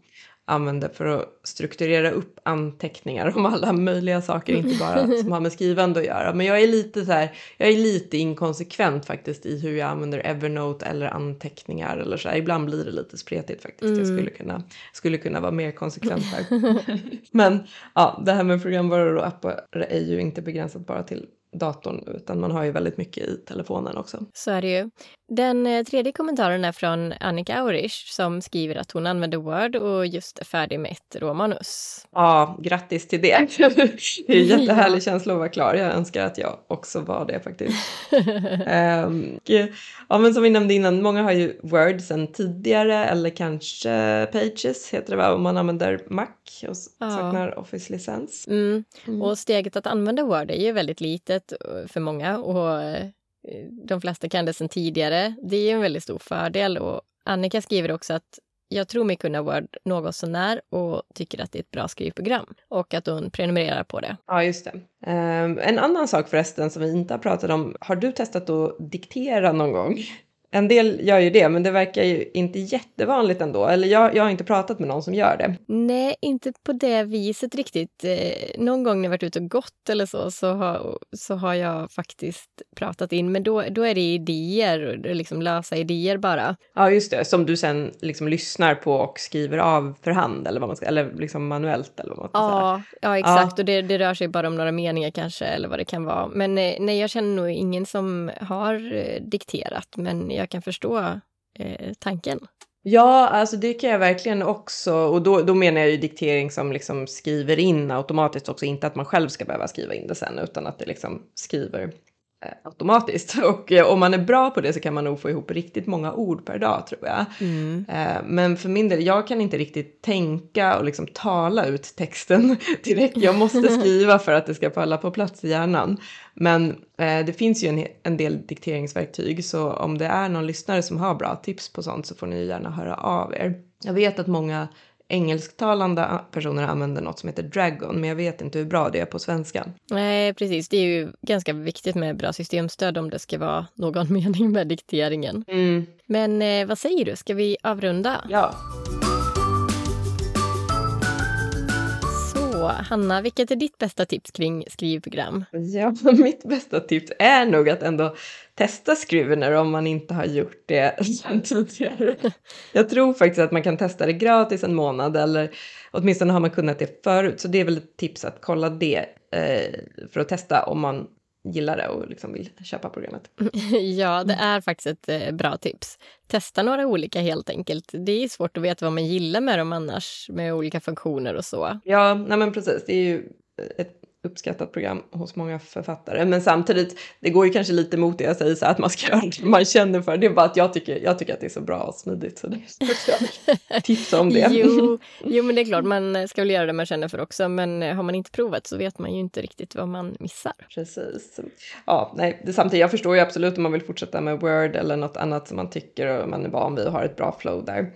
använder för att strukturera upp anteckningar om alla möjliga saker, inte bara som har med skrivande att göra. Men jag är lite så här, jag är lite inkonsekvent faktiskt i hur jag använder Evernote eller anteckningar eller så här. Ibland blir det lite spretigt faktiskt. Mm. Jag skulle kunna, skulle kunna vara mer konsekvent där. Men ja, det här med programvaror och appar är ju inte begränsat bara till datorn utan man har ju väldigt mycket i telefonen också. Så är det ju. Den eh, tredje kommentaren är från Annika Aurich som skriver att hon använder Word och just är färdig med ett råmanus. Ja, grattis till det. det är en jättehärlig ja. känsla att vara klar. Jag önskar att jag också var det faktiskt. um, ja, men som vi nämnde innan, många har ju Word sedan tidigare eller kanske Pages heter det va, om man använder Mac och ja. saknar Office-licens. Mm. Mm. Och steget att använda Word är ju väldigt litet eh, för många och eh, Eh, de flesta kan det sedan tidigare. Det är en väldigt stor fördel och Annika skriver också att jag tror mig kunna Word något sånär och tycker att det är ett bra skrivprogram och att hon prenumererar på det. Ja, just det. Um, en annan sak förresten som vi inte har pratat om. Har du testat att diktera någon gång? En del gör ju det, men det verkar ju inte jättevanligt ändå. Eller jag, jag har inte pratat med någon som gör det. Nej, inte på det viset riktigt. Eh, någon gång när jag varit ute och gått eller så, så har, så har jag faktiskt pratat in. Men då, då är det idéer, liksom lösa idéer bara. Ja, just det. Som du sen liksom lyssnar på och skriver av för hand eller, vad man ska, eller liksom manuellt eller vad man ska ja, säga. Ja, exakt. Ja. Och det, det rör sig bara om några meningar kanske eller vad det kan vara. Men eh, nej, jag känner nog ingen som har eh, dikterat. Men jag kan förstå eh, tanken. Ja, alltså det kan jag verkligen också. Och då, då menar jag ju diktering som liksom skriver in automatiskt också. Inte att man själv ska behöva skriva in det sen utan att det liksom skriver automatiskt. Och eh, om man är bra på det så kan man nog få ihop riktigt många ord per dag tror jag. Mm. Eh, men för min del, jag kan inte riktigt tänka och liksom tala ut texten direkt. Jag måste skriva för att det ska falla på plats i hjärnan. Men eh, det finns ju en, en del dikteringsverktyg så om det är någon lyssnare som har bra tips på sånt så får ni gärna höra av er. Jag vet att många engelsktalande personer använder något som heter Dragon, men jag vet inte hur bra det är på svenska. Nej, precis. Det är ju ganska viktigt med bra systemstöd om det ska vara någon mening med dikteringen. Mm. Men eh, vad säger du, ska vi avrunda? Ja. Så, Hanna, vilket är ditt bästa tips kring skrivprogram? ja, mitt bästa tips är nog att ändå testa Scrivener om man inte har gjort det sedan tidigare. Jag tror faktiskt att man kan testa det gratis en månad eller åtminstone har man kunnat det förut. Så det är väl ett tips att kolla det eh, för att testa om man gillar det och liksom vill köpa programmet. ja, det är faktiskt ett eh, bra tips. Testa några olika helt enkelt. Det är svårt att veta vad man gillar med dem annars, med olika funktioner och så. Ja, nej men precis. Det är ju ett uppskattat program hos många författare. Men samtidigt, det går ju kanske lite emot det jag säger så här, att man ska göra det man känner för. Det är bara att jag tycker, jag tycker att det är så bra och smidigt så det jag tipsa om det. jo, jo, men det är klart, man ska väl göra det man känner för också. Men har man inte provat så vet man ju inte riktigt vad man missar. Precis. Ja, nej, det, samtidigt, jag förstår ju absolut om man vill fortsätta med Word eller något annat som man tycker och man är van vid och har ett bra flow där.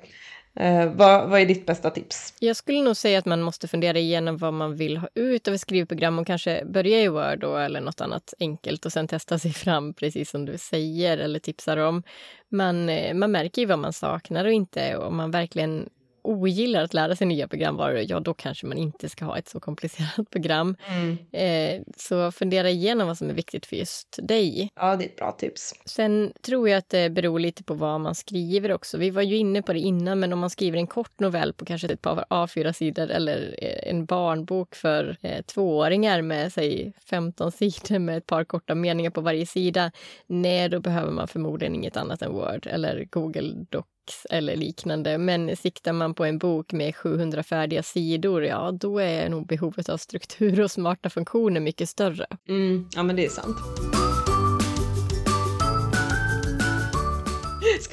Eh, vad, vad är ditt bästa tips? Jag skulle nog säga att man måste fundera igenom vad man vill ha ut av ett skrivprogram och kanske börja i Word då, eller något annat enkelt och sen testa sig fram, precis som du säger eller tipsar om. Man, eh, man märker ju vad man saknar och inte och om man verkligen ogillar att lära sig nya programvaror, ja då kanske man inte ska ha ett så komplicerat program. Mm. Eh, så fundera igenom vad som är viktigt för just dig. Ja, det är ett bra tips. Sen tror jag att det beror lite på vad man skriver också. Vi var ju inne på det innan, men om man skriver en kort novell på kanske ett par A4-sidor eller eh, en barnbok för eh, tvååringar med säg 15 sidor med ett par korta meningar på varje sida. Nej, då behöver man förmodligen inget annat än Word eller Google Doc eller liknande. Men siktar man på en bok med 700 färdiga sidor, ja då är nog behovet av struktur och smarta funktioner mycket större. Mm, ja men det är sant.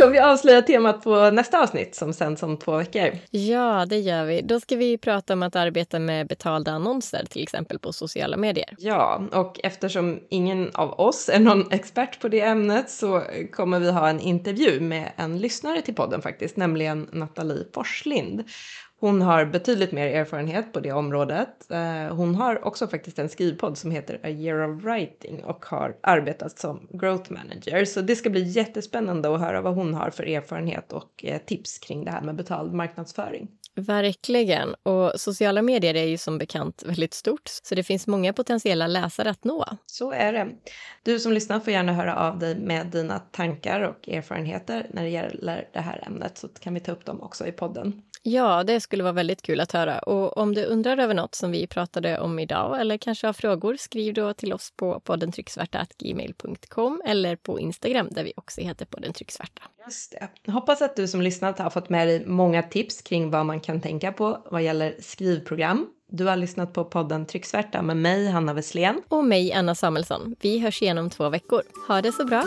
Ska vi avslöja temat på nästa avsnitt som sänds om två veckor? Ja, det gör vi. Då ska vi prata om att arbeta med betalda annonser, till exempel på sociala medier. Ja, och eftersom ingen av oss är någon expert på det ämnet så kommer vi ha en intervju med en lyssnare till podden faktiskt, nämligen Nathalie Forslind. Hon har betydligt mer erfarenhet på det området. Eh, hon har också faktiskt en skrivpodd som heter A year of writing och har arbetat som growth manager. Så det ska bli jättespännande att höra vad hon har för erfarenhet och eh, tips kring det här med betald marknadsföring. Verkligen. Och sociala medier är ju som bekant väldigt stort, så det finns många potentiella läsare att nå. Så är det. Du som lyssnar får gärna höra av dig med dina tankar och erfarenheter när det gäller det här ämnet så kan vi ta upp dem också i podden. Ja, det skulle vara väldigt kul att höra. Och om du undrar över något som vi pratade om idag eller kanske har frågor, skriv då till oss på poddentrycksvärta.gmail.com eller på Instagram där vi också heter podden trycksvärta. Just det. Hoppas att du som lyssnat har fått med dig många tips kring vad man kan tänka på vad gäller skrivprogram. Du har lyssnat på podden Trycksvärta med mig, Hanna Wesslén. Och mig, Anna Samuelsson. Vi hörs igen om två veckor. Ha det så bra!